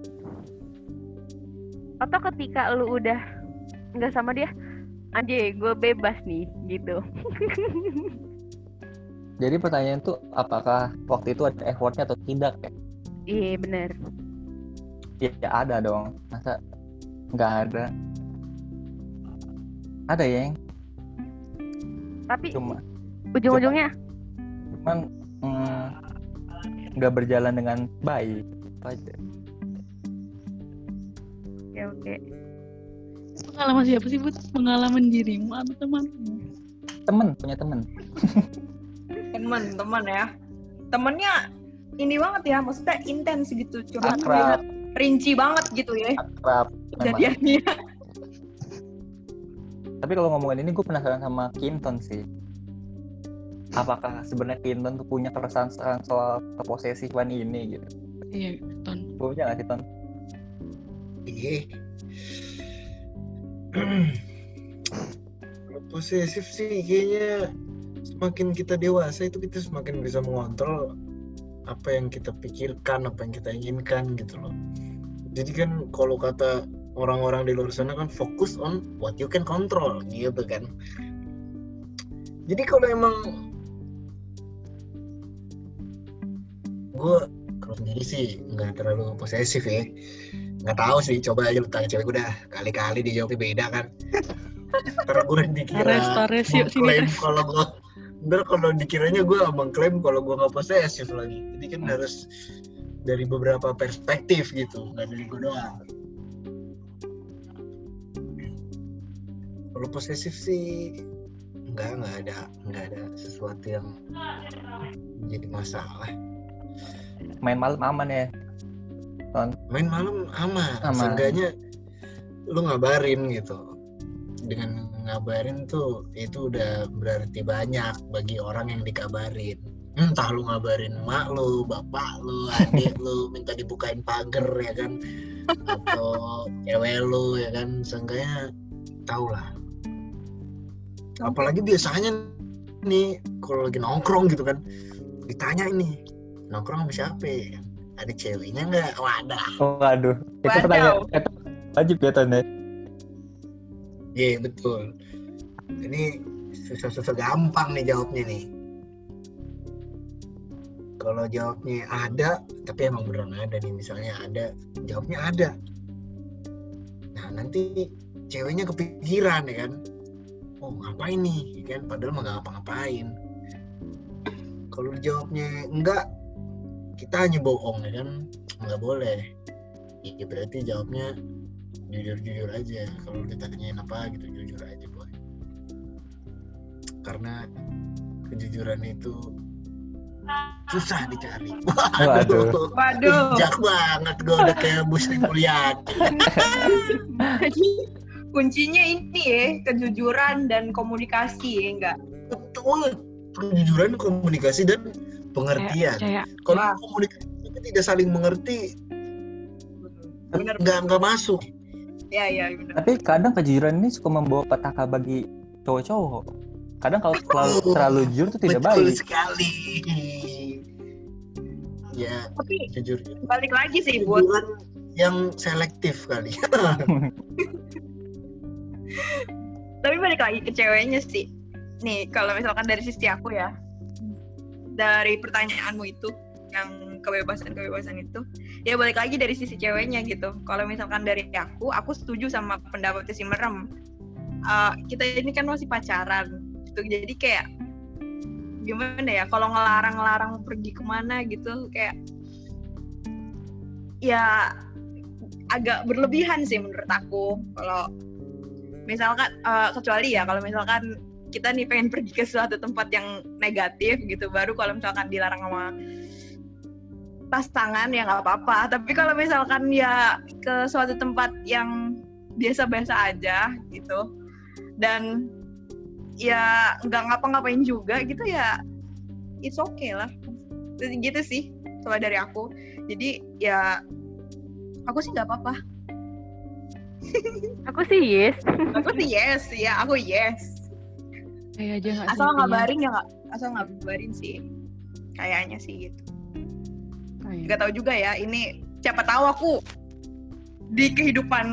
atau ketika lu udah nggak sama dia anjay gue bebas nih gitu Jadi pertanyaan tuh apakah waktu itu ada effortnya atau tidak ya? iya bener Ya, ya ada dong. Masa nggak ada? Ada ya, yang tapi cuma ujung-ujungnya cuman mm, nggak berjalan dengan baik. Itu aja. ya oke pengalaman siapa sih Bud? pengalaman dirimu atau teman Temen punya temen. Temen, temen ya. Temennya ini banget ya, maksudnya intens gitu. Akrab, rinci banget gitu ya akrab. kejadiannya. Tapi kalau ngomongin ini gue penasaran sama Kinton sih. Apakah sebenarnya Kinton tuh punya keresahan soal keposesifan ini gitu? iya ton Punya nggak sih Ton? Iya. Kalau posesif sih kayaknya semakin kita dewasa itu kita semakin bisa mengontrol apa yang kita pikirkan, apa yang kita inginkan gitu loh. jadi kan kalau kata orang-orang di luar sana kan fokus on what you can control gitu kan. Jadi kalau emang gue kalau sendiri sih nggak terlalu posesif ya. Nggak tahu sih coba aja lu tanya cewek gue dah kali-kali dia jawabnya beda kan. Karena gue dikira Tares. kalau gue Ntar kalau dikiranya gue mengklaim kalau gue nggak posesif lagi. Jadi kan harus dari beberapa perspektif gitu nggak dari gue doang kalau posesif sih nggak nggak ada nggak ada sesuatu yang jadi masalah. Main malam aman ya? Main malam aman, Aman. seenggaknya lu ngabarin gitu. Dengan ngabarin tuh itu udah berarti banyak bagi orang yang dikabarin. Entah lu ngabarin mak lu bapak lu adik lu minta dibukain pagar ya kan? Atau cewek lu ya kan? Seenggaknya tau lah apalagi biasanya nih kalau lagi nongkrong gitu kan ditanya ini nongkrong sama siapa ya? ada ceweknya nggak wadah oh aduh itu Waduh. pertanyaan itu wajib ya Ton ya Iya betul. Ini susah-susah gampang nih jawabnya nih. Kalau jawabnya ada, tapi emang beneran ada nih misalnya ada, jawabnya ada. Nah nanti ceweknya kepikiran ya kan, oh ngapain nih, ya kan? Padahal mah nggak ngapa-ngapain. Kalau jawabnya enggak, kita hanya bohong ya kan, nggak boleh. Ya, berarti jawabnya jujur-jujur aja kalau ditanyain apa gitu jujur aja boy karena kejujuran itu susah dicari Waduh. Waduh. bijak banget gue udah kayak Bu Sri Mulyani Kuncinya ini ya, kejujuran dan komunikasi ya enggak? betul. Kejujuran komunikasi dan pengertian. Kayak kalau Wah. komunikasi itu tidak saling mengerti Bener. nggak nggak masuk. Ya, ya, benar. tapi kadang kejujuran ini suka membawa petaka bagi cowok-cowok kadang kalau terlalu, terlalu jujur itu tidak betul baik. sekali. Ya Tapi jujur balik lagi sih buat yang selektif kali tapi balik lagi ke ceweknya sih. Nih kalau misalkan dari sisi aku ya. Dari pertanyaanmu itu yang kebebasan kebebasan itu ya balik lagi dari sisi ceweknya gitu. Kalau misalkan dari aku aku setuju sama pendapatnya si merem. Eh, kita ini kan masih pacaran gitu. Jadi kayak gimana ya kalau ngelarang-ngelarang pergi ke mana gitu kayak ya agak berlebihan sih menurut aku. Kalau misalkan eh, kecuali ya kalau misalkan kita nih pengen pergi ke suatu tempat yang negatif gitu baru kalau misalkan dilarang sama pasangan ya nggak apa-apa. Tapi kalau misalkan ya ke suatu tempat yang biasa-biasa aja gitu dan ya nggak ngapa-ngapain juga gitu ya it's okay lah. Gitu sih kalau dari aku. Jadi ya aku sih nggak apa-apa Aku sih yes. aku sih yes ya aku yes. Kayak aja nggak asal ngabarin ya nggak? Asal ngabarin sih. Kayaknya sih gitu. Kayak- nggak tahu juga ya ini siapa tahu aku di kehidupan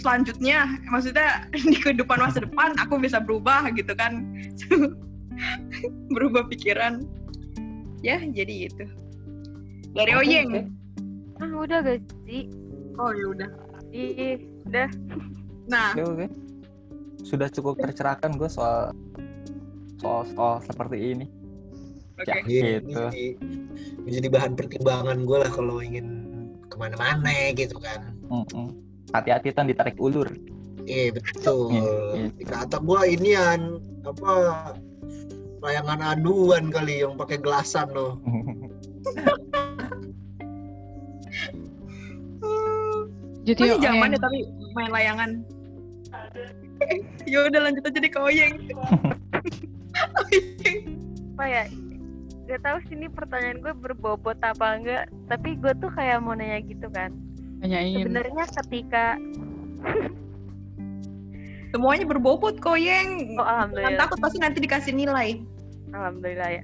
selanjutnya maksudnya di kehidupan masa depan aku bisa berubah gitu kan. Berubah pikiran. Ya jadi itu dari Oyeng. Ah udah gak sih? oh ya udah. Ih, udah. nah Oke, oke. Sudah cukup tercerahkan gue soal soal soal seperti ini. oke Ya, Ini- gitu. ini, ini jadi bahan pertimbangan gue lah kalau ingin ke mana-mana gitu kan Mm-mm. Hati-hati kan ditarik ulur. Iya betul. Iya, iya. Dikata gua inian apa layangan aduan kali yang pakai gelasan loh. jadi masih oh, zaman ya tapi main layangan ya udah lanjut aja deh ke Oyeng Apa ya? Gak tahu sih ini pertanyaan gue berbobot apa enggak. Tapi gue tuh kayak mau nanya gitu kan. tanyain Sebenarnya ketika semuanya berbobot kok Yeng oh Jangan alhamdulillah, takut pasti nanti dikasih nilai alhamdulillah ya.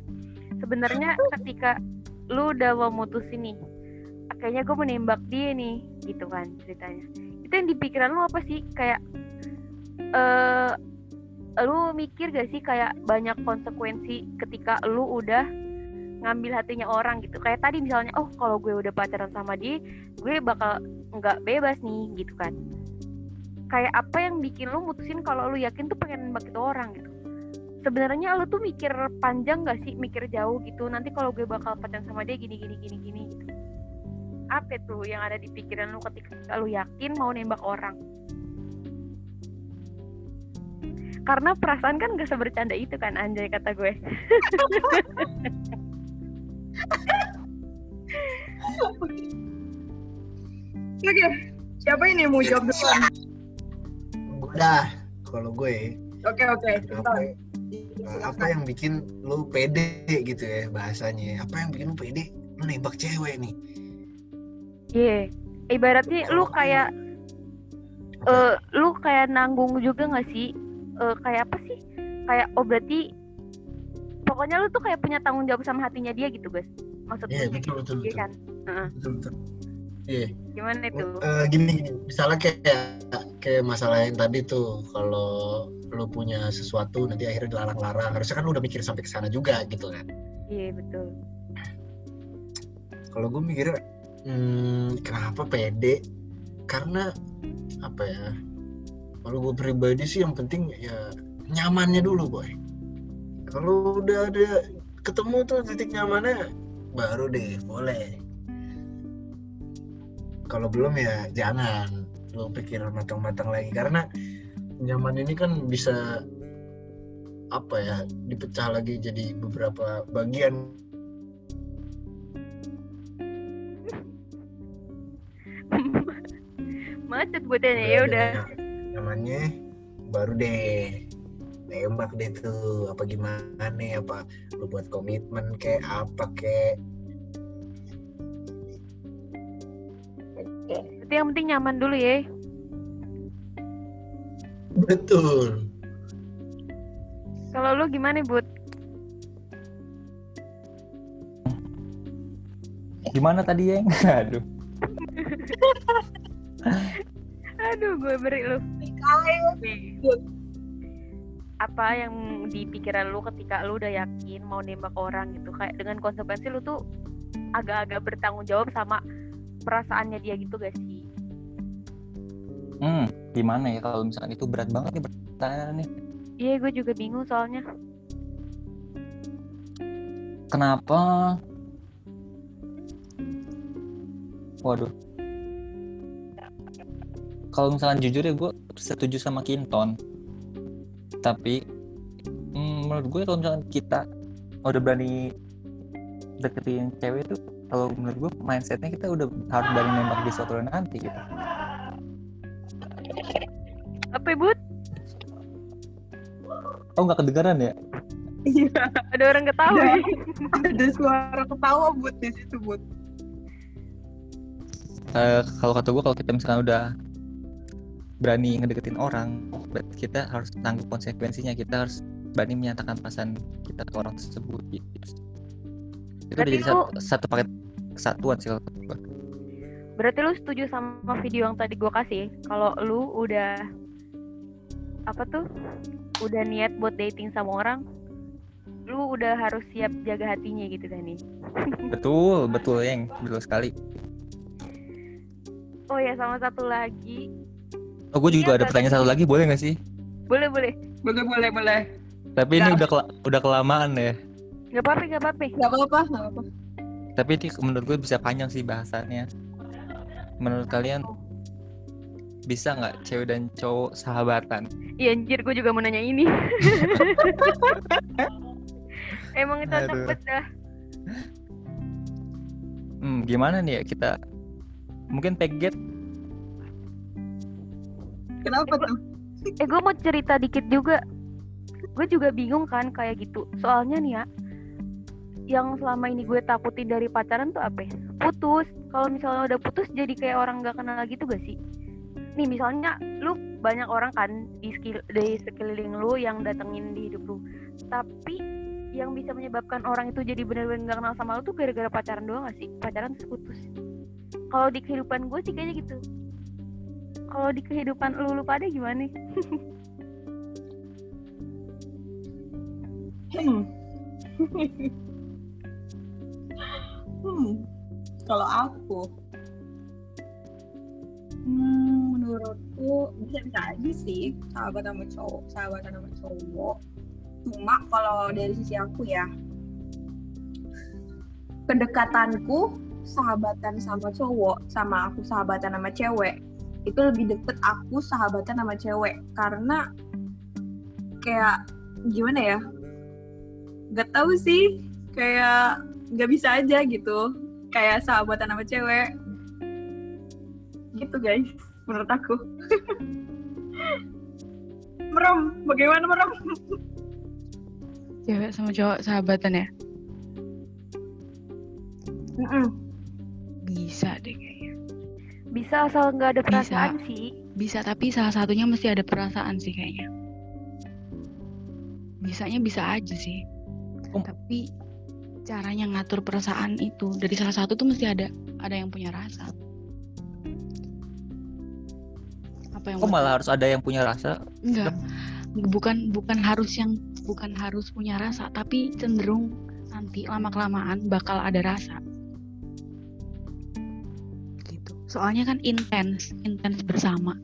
Sebenarnya ketika lu udah mau mutusin nih, kayaknya gue menembak dia nih gitu kan ceritanya. Itu yang di pikiran lu apa sih? Kayak eh lu mikir gak sih kayak banyak konsekuensi ketika lu udah ngambil hatinya orang gitu? Kayak tadi misalnya oh kalau gue udah pacaran sama dia gue bakal nggak bebas nih gitu kan. Kayak apa yang bikin lu mutusin kalau lu yakin tuh pengen nembak itu orang gitu? Sebenarnya lu tuh mikir panjang gak sih? Mikir jauh gitu. Nanti kalau gue bakal pacaran sama dia gini gini gini gini gitu apa tuh yang ada di pikiran lu ketika lu yakin mau nembak orang karena perasaan kan gak sebercanda itu kan anjay kata gue Oke, siapa ini mau jawab duluan? Udah, kalau gue Oke oke. apa, eh, apa yang bikin lu pede gitu ya bahasanya? Apa yang bikin lu pede? Lu nembak cewek nih. Iya ibaratnya lu kayak eh lu kayak nanggung juga gak sih Eh kayak apa sih kayak oh berarti pokoknya lu tuh kayak punya tanggung jawab sama hatinya dia gitu guys maksudnya Iya betul betul iya kan Heeh. Betul betul. Iya. gimana itu Eh, gini gini. Misalnya kayak kayak masalah yang tadi tuh kalau lu punya sesuatu nanti akhirnya dilarang-larang. Harusnya kan lu udah mikir sampai ke sana juga gitu kan. iya betul Kalau gue mikirnya hmm, kenapa pede? Karena apa ya? Kalau gue pribadi sih yang penting ya nyamannya dulu boy. Kalau udah ada ketemu tuh titik nyamannya baru deh boleh. Kalau belum ya jangan lo pikir matang-matang lagi karena nyaman ini kan bisa apa ya dipecah lagi jadi beberapa bagian macet buatnya ya udah namanya baru deh. Tembak deh tuh apa gimana apa lu buat komitmen kayak apa kayak Berarti yang penting nyaman dulu ya. Betul. Kalau lu gimana bud? Gimana tadi yang? Aduh. aduh gue beri lu apa yang di pikiran lu ketika lu udah yakin mau nembak orang gitu kayak dengan konsekuensi lu tuh agak-agak bertanggung jawab sama perasaannya dia gitu gak sih Hmm, gimana ya kalau misalkan itu berat banget nih pertanyaan nih. iya gue juga bingung soalnya Kenapa? Waduh. Kalau misalkan jujur ya gue setuju sama Kinton. Tapi hmm, menurut gue kalau misalkan kita udah berani deketin cewek itu kalau menurut gue mindsetnya kita udah harus berani nembak di suatu hari nanti gitu. apa ya, bud Oh nggak kedengaran ya? Iya, ada orang ketawa ya? ada suara ketawa buat di situ buat. Eh, kalau kata gue kalau kita misalkan udah berani ngedeketin orang berarti kita harus tanggung konsekuensinya kita harus berani menyatakan perasaan kita ke orang tersebut gitu. Itu Berarti jadi satu, lu- satu paket kesatuan sih kalau berarti lu setuju sama video yang tadi gue kasih? Kalau lu udah apa tuh udah niat buat dating sama orang lu udah harus siap jaga hatinya gitu nih? Betul betul yang betul sekali. Oh ya sama satu lagi oh gue juga Iya, ada pertanyaan satu lagi boleh nggak sih? Boleh boleh. Boleh boleh boleh. tapi ini Nggak. udah kela- udah kelamaan ya. Nggak apa-apa nggak apa-apa. Gak apa-apa, gak apa-apa. tapi ini menurut gue bisa panjang sih bahasannya. Menurut kalian bisa nggak cewek dan cowok sahabatan? Iya anjir gue juga mau nanya ini. Emang itu Aduh. cepet dah. Hmm, gimana nih ya kita? Mungkin peget Kenapa tuh? eh gue mau cerita dikit juga. Gue juga bingung kan kayak gitu. Soalnya nih ya yang selama ini gue takutin dari pacaran tuh apa ya? putus. Kalau misalnya udah putus jadi kayak orang nggak kenal gitu gak sih? Nih misalnya lu banyak orang kan di skill di sekeliling lu yang datengin di hidup lu. Tapi yang bisa menyebabkan orang itu jadi benar-benar nggak kenal sama lu tuh gara-gara pacaran doang gak sih? Pacaran terus putus. Kalau di kehidupan gue sih kayaknya gitu kalau di kehidupan lu lu pada gimana nih Hmm. hmm. Kalau aku, hmm, menurutku bisa-bisa aja sih sahabat sama cowok, sahabat sama cowok. Cuma kalau dari sisi aku ya, kedekatanku sahabatan sama cowok, sama aku sahabatan sama cewek, itu lebih deket aku sahabatan sama cewek. Karena kayak gimana ya? Gak tahu sih. Kayak nggak bisa aja gitu. Kayak sahabatan sama cewek. Gitu guys. Menurut aku. Merem. Bagaimana merem? Cewek sama cowok sahabatan ya? Mm-mm. Bisa deh. Bisa asal nggak ada Bisa. perasaan sih Bisa tapi salah satunya mesti ada perasaan sih kayaknya. Bisanya bisa aja sih. Oh. Tapi caranya ngatur perasaan itu dari salah satu tuh mesti ada ada yang punya rasa. Apa yang Kok malah harus ada yang punya rasa? enggak bukan bukan harus yang bukan harus punya rasa tapi cenderung nanti lama kelamaan bakal ada rasa soalnya kan intens intens bersama.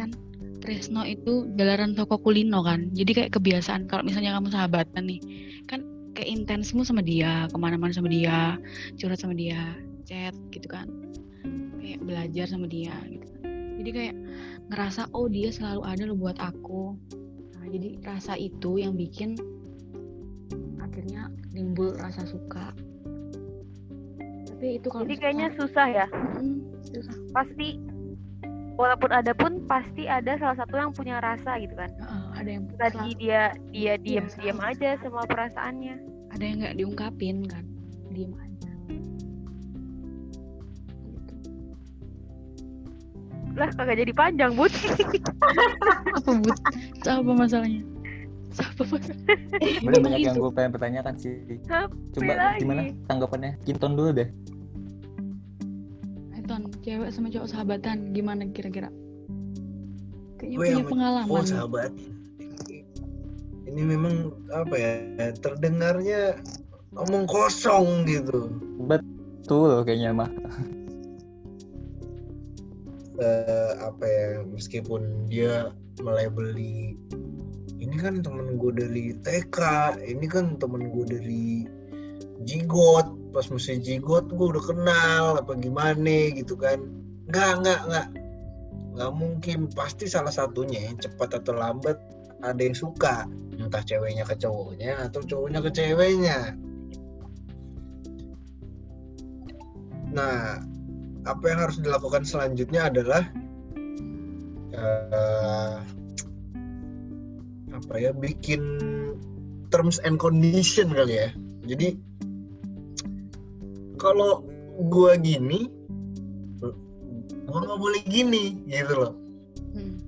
Kan Tresno itu jalanan toko kulino kan. Jadi kayak kebiasaan kalau misalnya kamu sahabatan nih kan kayak intensmu sama dia ke mana-mana sama dia curhat sama dia chat gitu kan. Kayak belajar sama dia gitu. Jadi kayak ngerasa oh dia selalu ada loh buat aku. Nah jadi rasa itu yang bikin akhirnya timbul rasa suka. Tapi itu kalau jadi misalkan- kayaknya susah ya? Mm, pasti walaupun ada pun pasti ada salah satu yang punya rasa gitu kan Heeh, ada yang tadi dia dia diem Iya, diem sama. aja sama perasaannya ada yang nggak diungkapin kan diem aja gitu. lah kagak jadi panjang bud apa but apa masalahnya apa masalahnya banyak yang gue pengen pertanyakan sih. Coba lagi? gimana tanggapannya? Kinton dulu deh. Cewek sama cowok sahabatan gimana kira-kira kayaknya Gue punya pengalaman Oh sahabat. Ini memang apa ya? Terdengarnya omong kosong gitu. Betul kayaknya mah. Eh, apa ya? Meskipun dia melabeli ini kan temen gue dari TK, ini kan temen gue dari Jigot. Pas mesti Jigot gue udah kenal apa gimana gitu kan? Nggak nggak nggak. Nggak mungkin. Pasti salah satunya cepat atau lambat ada yang suka. Entah ceweknya ke cowoknya atau cowoknya ke ceweknya. Nah apa yang harus dilakukan selanjutnya adalah eh, apa ya bikin terms and condition kali ya. Jadi kalau gua gini gua nggak boleh gini gitu loh. Hmm.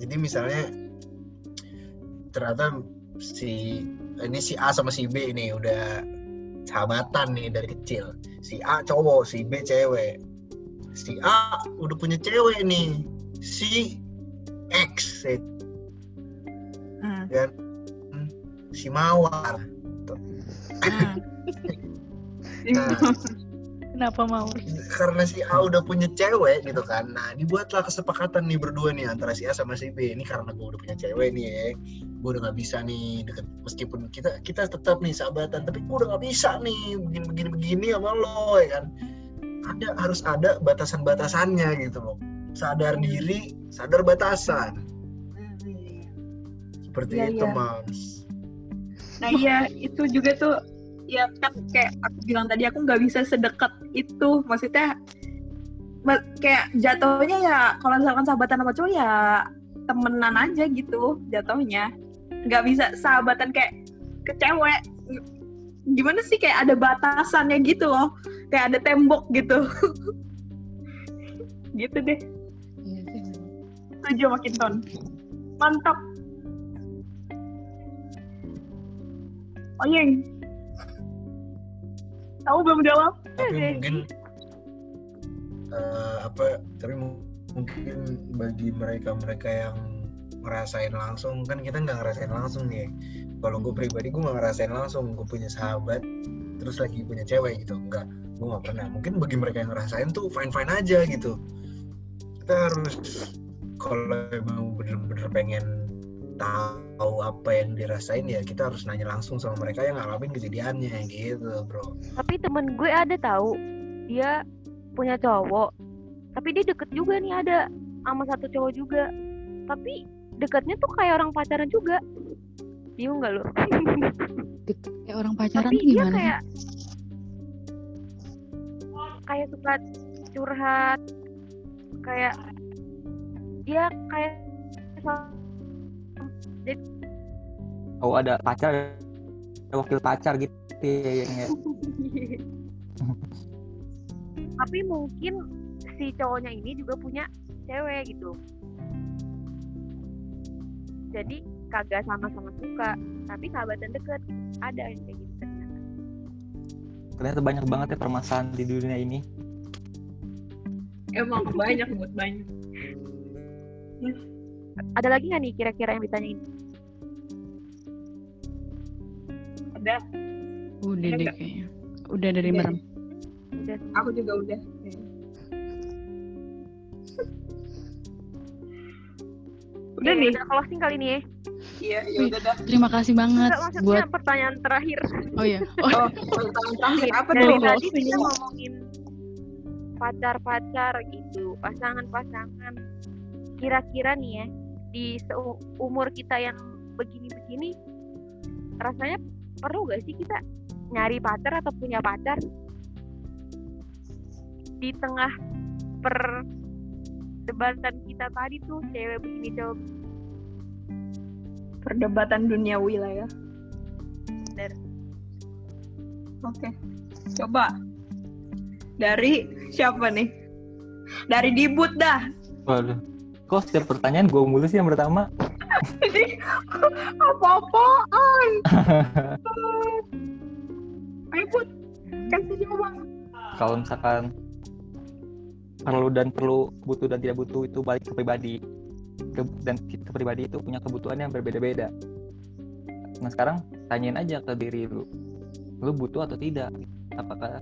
jadi misalnya ternyata si ini si A sama si B ini udah sahabatan nih dari kecil. Si A cowok si B cewek. Si A udah punya cewek nih si X eh, Hmm. si Mawar. Nah, nah. Kenapa mau? Karena si A udah punya cewek gitu kan. Nah dibuatlah kesepakatan nih berdua nih antara si A sama si B. Ini karena gue udah punya cewek nih ya. Gue udah nggak bisa nih deket meskipun kita kita tetap nih sahabatan tapi gue udah nggak bisa nih begini begini begini sama lo ya kan. Ada harus ada batasan-batasannya gitu loh. Sadar diri sadar batasan. Seperti Iya, itu iya. mams Nah iya itu juga tuh ya kan kayak aku bilang tadi aku nggak bisa sedekat itu. Maksudnya ma- kayak jatuhnya ya kalau misalkan sahabatan sama cowok ya temenan aja gitu jatuhnya. Nggak bisa sahabatan kayak ke cewek. Gimana sih kayak ada batasannya gitu loh. Kayak ada tembok gitu. Gitu deh. Iya setuju makin ton mantap. Oh yeng kamu belum jawab? Tapi Iya, mungkin eh, apa tapi mu- mungkin bagi mereka mereka yang ngerasain langsung kan kita nggak ngerasain langsung nih. Kalau gue pribadi gue nggak ngerasain langsung. Gue punya sahabat terus lagi punya cewek gitu. Enggak gue nggak pernah. Mungkin bagi mereka yang ngerasain tuh fine fine aja gitu. Kita harus kalau emang bener-bener pengen tahu apa yang dirasain ya kita harus nanya langsung sama mereka yang ngalamin kejadiannya gitu bro. Tapi temen gue ada tahu dia punya cowok tapi dia deket juga nih ada sama satu cowok juga. Tapi deketnya tuh kayak orang pacaran juga. Bingung nggak lo kayak orang pacaran tapi tuh gimana? kayak kayak suka curhat kayak dia kayak oh ada pacar ada wakil pacar gitu ya, ya. tapi mungkin si cowoknya ini juga punya cewek gitu jadi kagak sama-sama suka tapi sahabatan deket ada yang kayak gitu ternyata ternyata banyak banget ya permasalahan di dunia ini Emang banyak buat banyak. ada lagi nggak nih kira-kira yang ditanyain Ada. udah deh enggak. kayaknya udah dari Udah. merem udah Aku juga udah. Udah nih. udah closing kali ini ya Iya, ya udah dah. terima kasih banget maksudnya buat pertanyaan terakhir oh ya oh, Oh, pertanyaan terakhir apa dari tadi kita ngomongin pacar-pacar gitu pasangan-pasangan kira-kira nih ya di seumur kita yang begini-begini rasanya perlu gak sih kita nyari pacar atau punya pacar di tengah perdebatan kita tadi tuh cewek begini cowok Perdebatan duniawi lah ya. Bener. Oke. Coba. Dari siapa nih? Dari Dibut dah. waduh kok setiap pertanyaan gue mulu sih yang pertama. Apa-apaan? Ayo Bud, kasih jawaban. kalau misalkan perlu dan perlu butuh dan tidak butuh itu balik ke pribadi. Ke- dan kita pribadi itu punya kebutuhan yang berbeda-beda. Nah sekarang tanyain aja ke diri lu. Lu butuh atau tidak? Apakah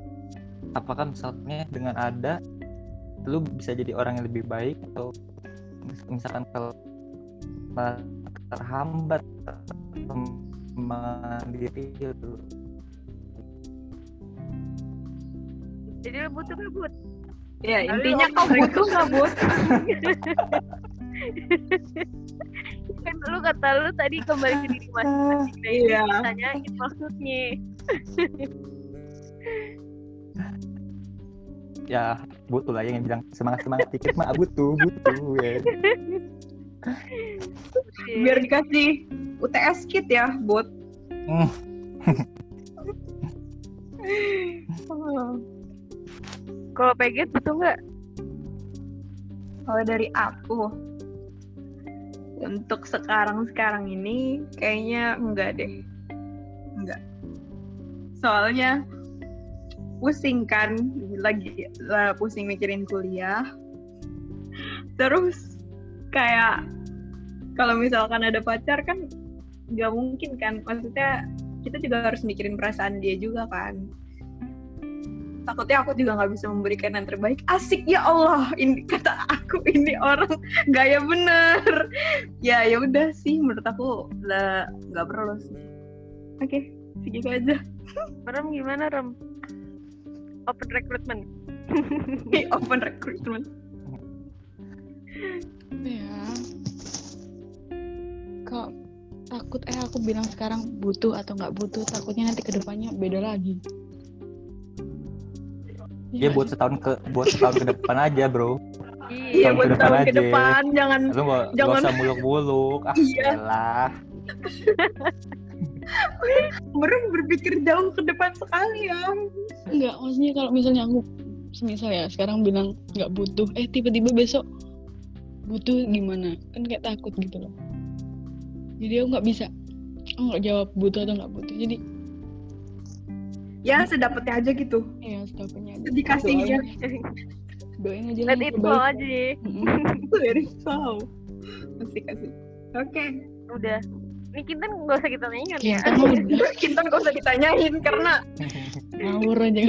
apakah misalnya dengan ada lu bisa jadi orang yang lebih baik atau misalkan kalau terhambat mandiri lu jadi lo butuh gak but Ya, Lalu intinya kau butuh nggak Bud? kan lu kata lu tadi kembali ke diri masing-masing nah Iya. tanyain maksudnya ya butuh lah yang bilang semangat semangat dikit mah butuh butuh ya Biar dikasih UTS kit ya, Bud. Hmm. kalau pengen butuh nggak Kalau dari aku, untuk sekarang-sekarang ini kayaknya enggak deh. Enggak. Soalnya pusing kan, lagi lah pusing mikirin kuliah. Terus kayak kalau misalkan ada pacar kan nggak mungkin kan. Maksudnya kita juga harus mikirin perasaan dia juga kan. Takutnya aku juga nggak bisa memberikan yang terbaik. Asik ya Allah, ini kata aku ini orang gaya bener. Ya ya udah sih, menurut aku nggak perlu sih. Oke, segitu aja. Rem gimana Rem open recruitment Open recruitment. ya kalau takut eh aku bilang sekarang butuh atau nggak butuh takutnya nanti ke depannya beda lagi ya buat setahun ke buat setahun ke depan aja bro Iya, buat ke depan tahun ke depan jangan lu Jangan- usah muluk-muluk ah Iya. elah. Merem berpikir jauh ke depan sekali ya. Enggak, maksudnya kalau misalnya aku semisal ya sekarang bilang nggak butuh, eh tiba-tiba besok butuh gimana? Kan kayak takut gitu loh. Jadi aku nggak bisa, aku nggak jawab butuh atau nggak butuh. Jadi Ya sedapatnya aja gitu. ya setapanya aja. Dikasih ya. doain aja lah Let it flow aja. Very wow. Asik asik. Oke. Udah. Ini kita nggak usah kita ingat ya. Kita Kinton gak usah ditanyain karena ngawur aja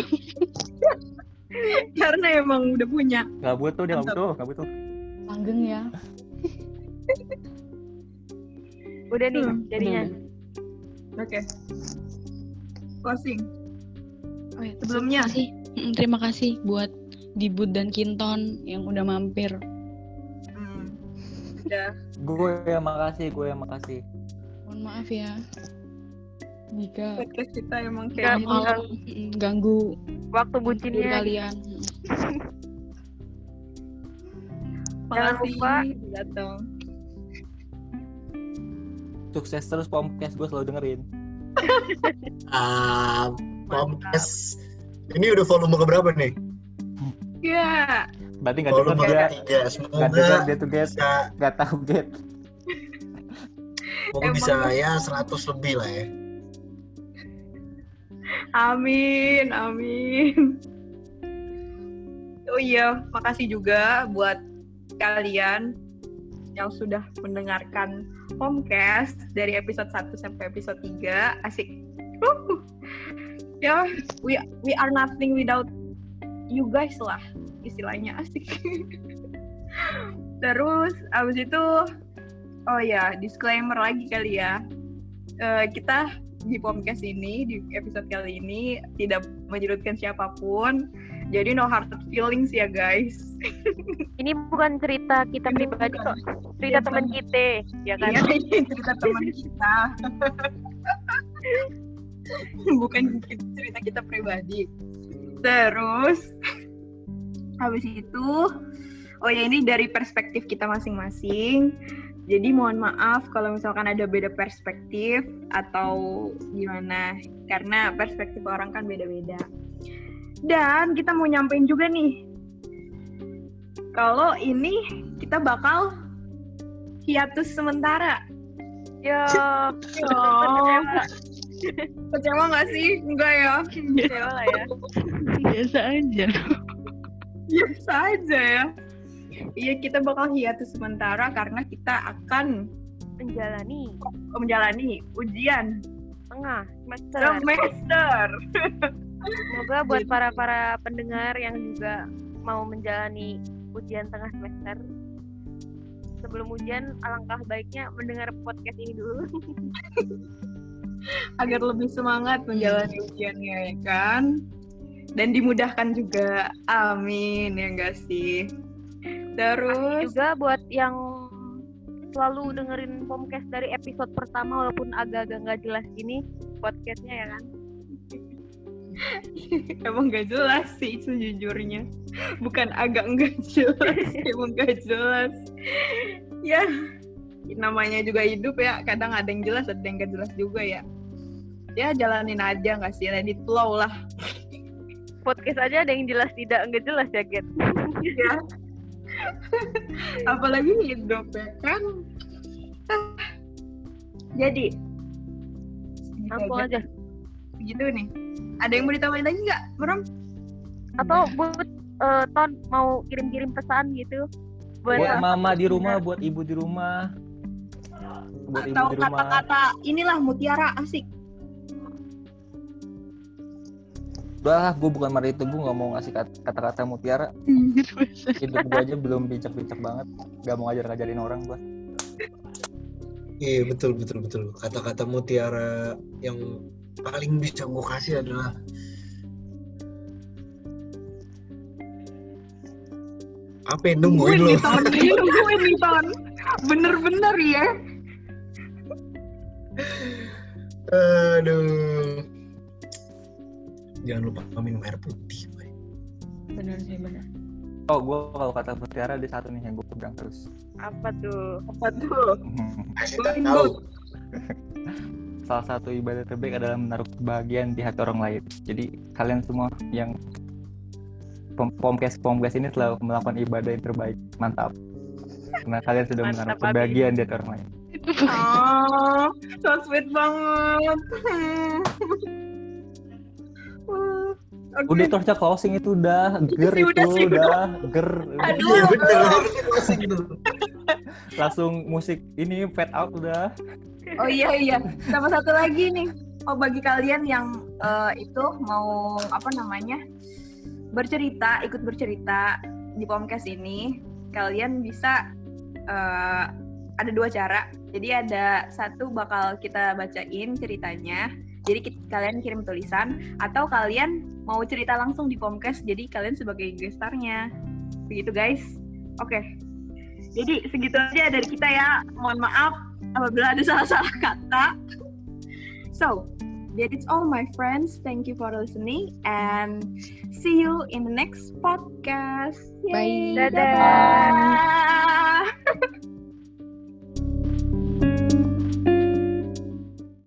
karena emang udah punya. nggak butuh dia nggak butuh nggak butuh langgeng ya Udah nih Hmm, jadinya. Oke. Closing. Oh, ya, Sebelumnya. terima kasih. Mm, terima kasih buat Dibut dan Kinton yang udah mampir. Hmm. Udah. gue yang makasih gue yang makasih Mohon maaf ya jika Podcast kita emang kayak mau mau. ganggu Waktu bucinnya. kalian. Jangan lupa. datang. sukses terus podcast gue selalu dengerin Ah, podcast ini udah volume keberapa nih? Ya. berarti nggak Volume dengar dia Semoga dengar dia tuh get bisa, nggak tahu get Emang- bisa ya 100 lebih lah ya. Amin, amin. Oh iya, makasih juga buat kalian yang sudah mendengarkan Homecast dari episode 1 sampai episode 3. Asik. Ya, we we are nothing without you guys lah istilahnya asik. Terus abis itu oh ya, disclaimer lagi kali ya. Eh, kita di podcast ini di episode kali ini tidak menyudutkan siapa pun. Jadi no hard feelings ya guys. Ini bukan cerita kita Ini pribadi bukan. kok. Cerita Iya, teman kita, ya kan? Iya, ini cerita teman kita. Bukan cerita kita pribadi. Terus habis itu oh ya ini dari perspektif kita masing-masing. Jadi mohon maaf kalau misalkan ada beda perspektif atau gimana karena perspektif orang kan beda-beda. Dan kita mau nyampein juga nih kalau ini kita bakal hiatus sementara. Ya, Oh, kecewa nggak sih? Enggak ya. kecewa lah ya. Biasa aja. Biasa aja ya. Iya, kita bakal hiatus sementara karena kita akan Menjalani menjalani ujian tengah semester. semester. Semoga buat para para pendengar yang juga mau menjalani ujian tengah semester. Sebelum ujian, alangkah baiknya mendengar podcast ini dulu. agar lebih semangat menjalani ujiannya ya kan dan dimudahkan juga amin ya enggak sih terus Juga buat yang selalu dengerin podcast dari episode pertama walaupun agak-agak nggak jelas gini podcastnya ya kan. emang gak jelas sih sejujurnya. Bukan agak enggak jelas emang gak jelas. Ya namanya juga hidup ya kadang ada yang jelas ada yang gak jelas juga ya. Ya jalanin aja nggak sih let it flow lah. Podcast aja ada yang jelas tidak nggak jelas ya, Get. ya apalagi hidup ya kan jadi Langsung aja. segitu nih. Ada yang mau ditambahin lagi nggak Meram? Atau buat eh, Ton mau kirim-kirim pesan gitu? Buat buat mama di rumah buat ibu di rumah. Buat ibu atau di rumah. kata-kata inilah mutiara asik udah gue bukan mari itu gue nggak mau ngasih kat- kata-kata mutiara. Hidup gue aja belum bijak-bijak banget. Gak mau ngajar ngajarin orang gue Iya betul betul betul. Kata-kata mutiara yang paling bisa gue kasih adalah apa yang nungguin lo? nungguin nih ton. Bener-bener ya. Aduh. Jangan lupa minum air putih. Boy. Benar sih benar. oh gue kalau kata mutiara ada satu nih yang gue pegang terus apa tuh? apa tuh Kasih Going tahu. salah satu ibadah terbaik adalah menaruh kebahagiaan di hati orang lain jadi kalian semua yang pom- pomkes pomkes ini selalu melakukan ibadah yang terbaik mantap karena kalian sudah Mantap, menaruh kebahagiaan di hati orang lain oh so sweet banget Uh, Oke. Udah terusnya closing itu udah ger itu udah sih, udah ger. Aduh. Bener harusnya closing dulu. Langsung musik ini fade out udah. Oh iya iya. Sama satu lagi nih. Oh bagi kalian yang eh, itu mau apa namanya bercerita, ikut bercerita di Pomcast ini, kalian bisa eh, ada dua cara. Jadi ada satu bakal kita bacain ceritanya. Jadi ki- kalian kirim tulisan atau kalian mau cerita langsung di Pomcast. Jadi kalian sebagai gestarnya. Begitu guys. Oke. Jadi segitu aja dari kita ya. Mohon maaf apabila ada salah-salah kata. So, that is all my friends. Thank you for listening and see you in the next podcast. Bye. Dadah.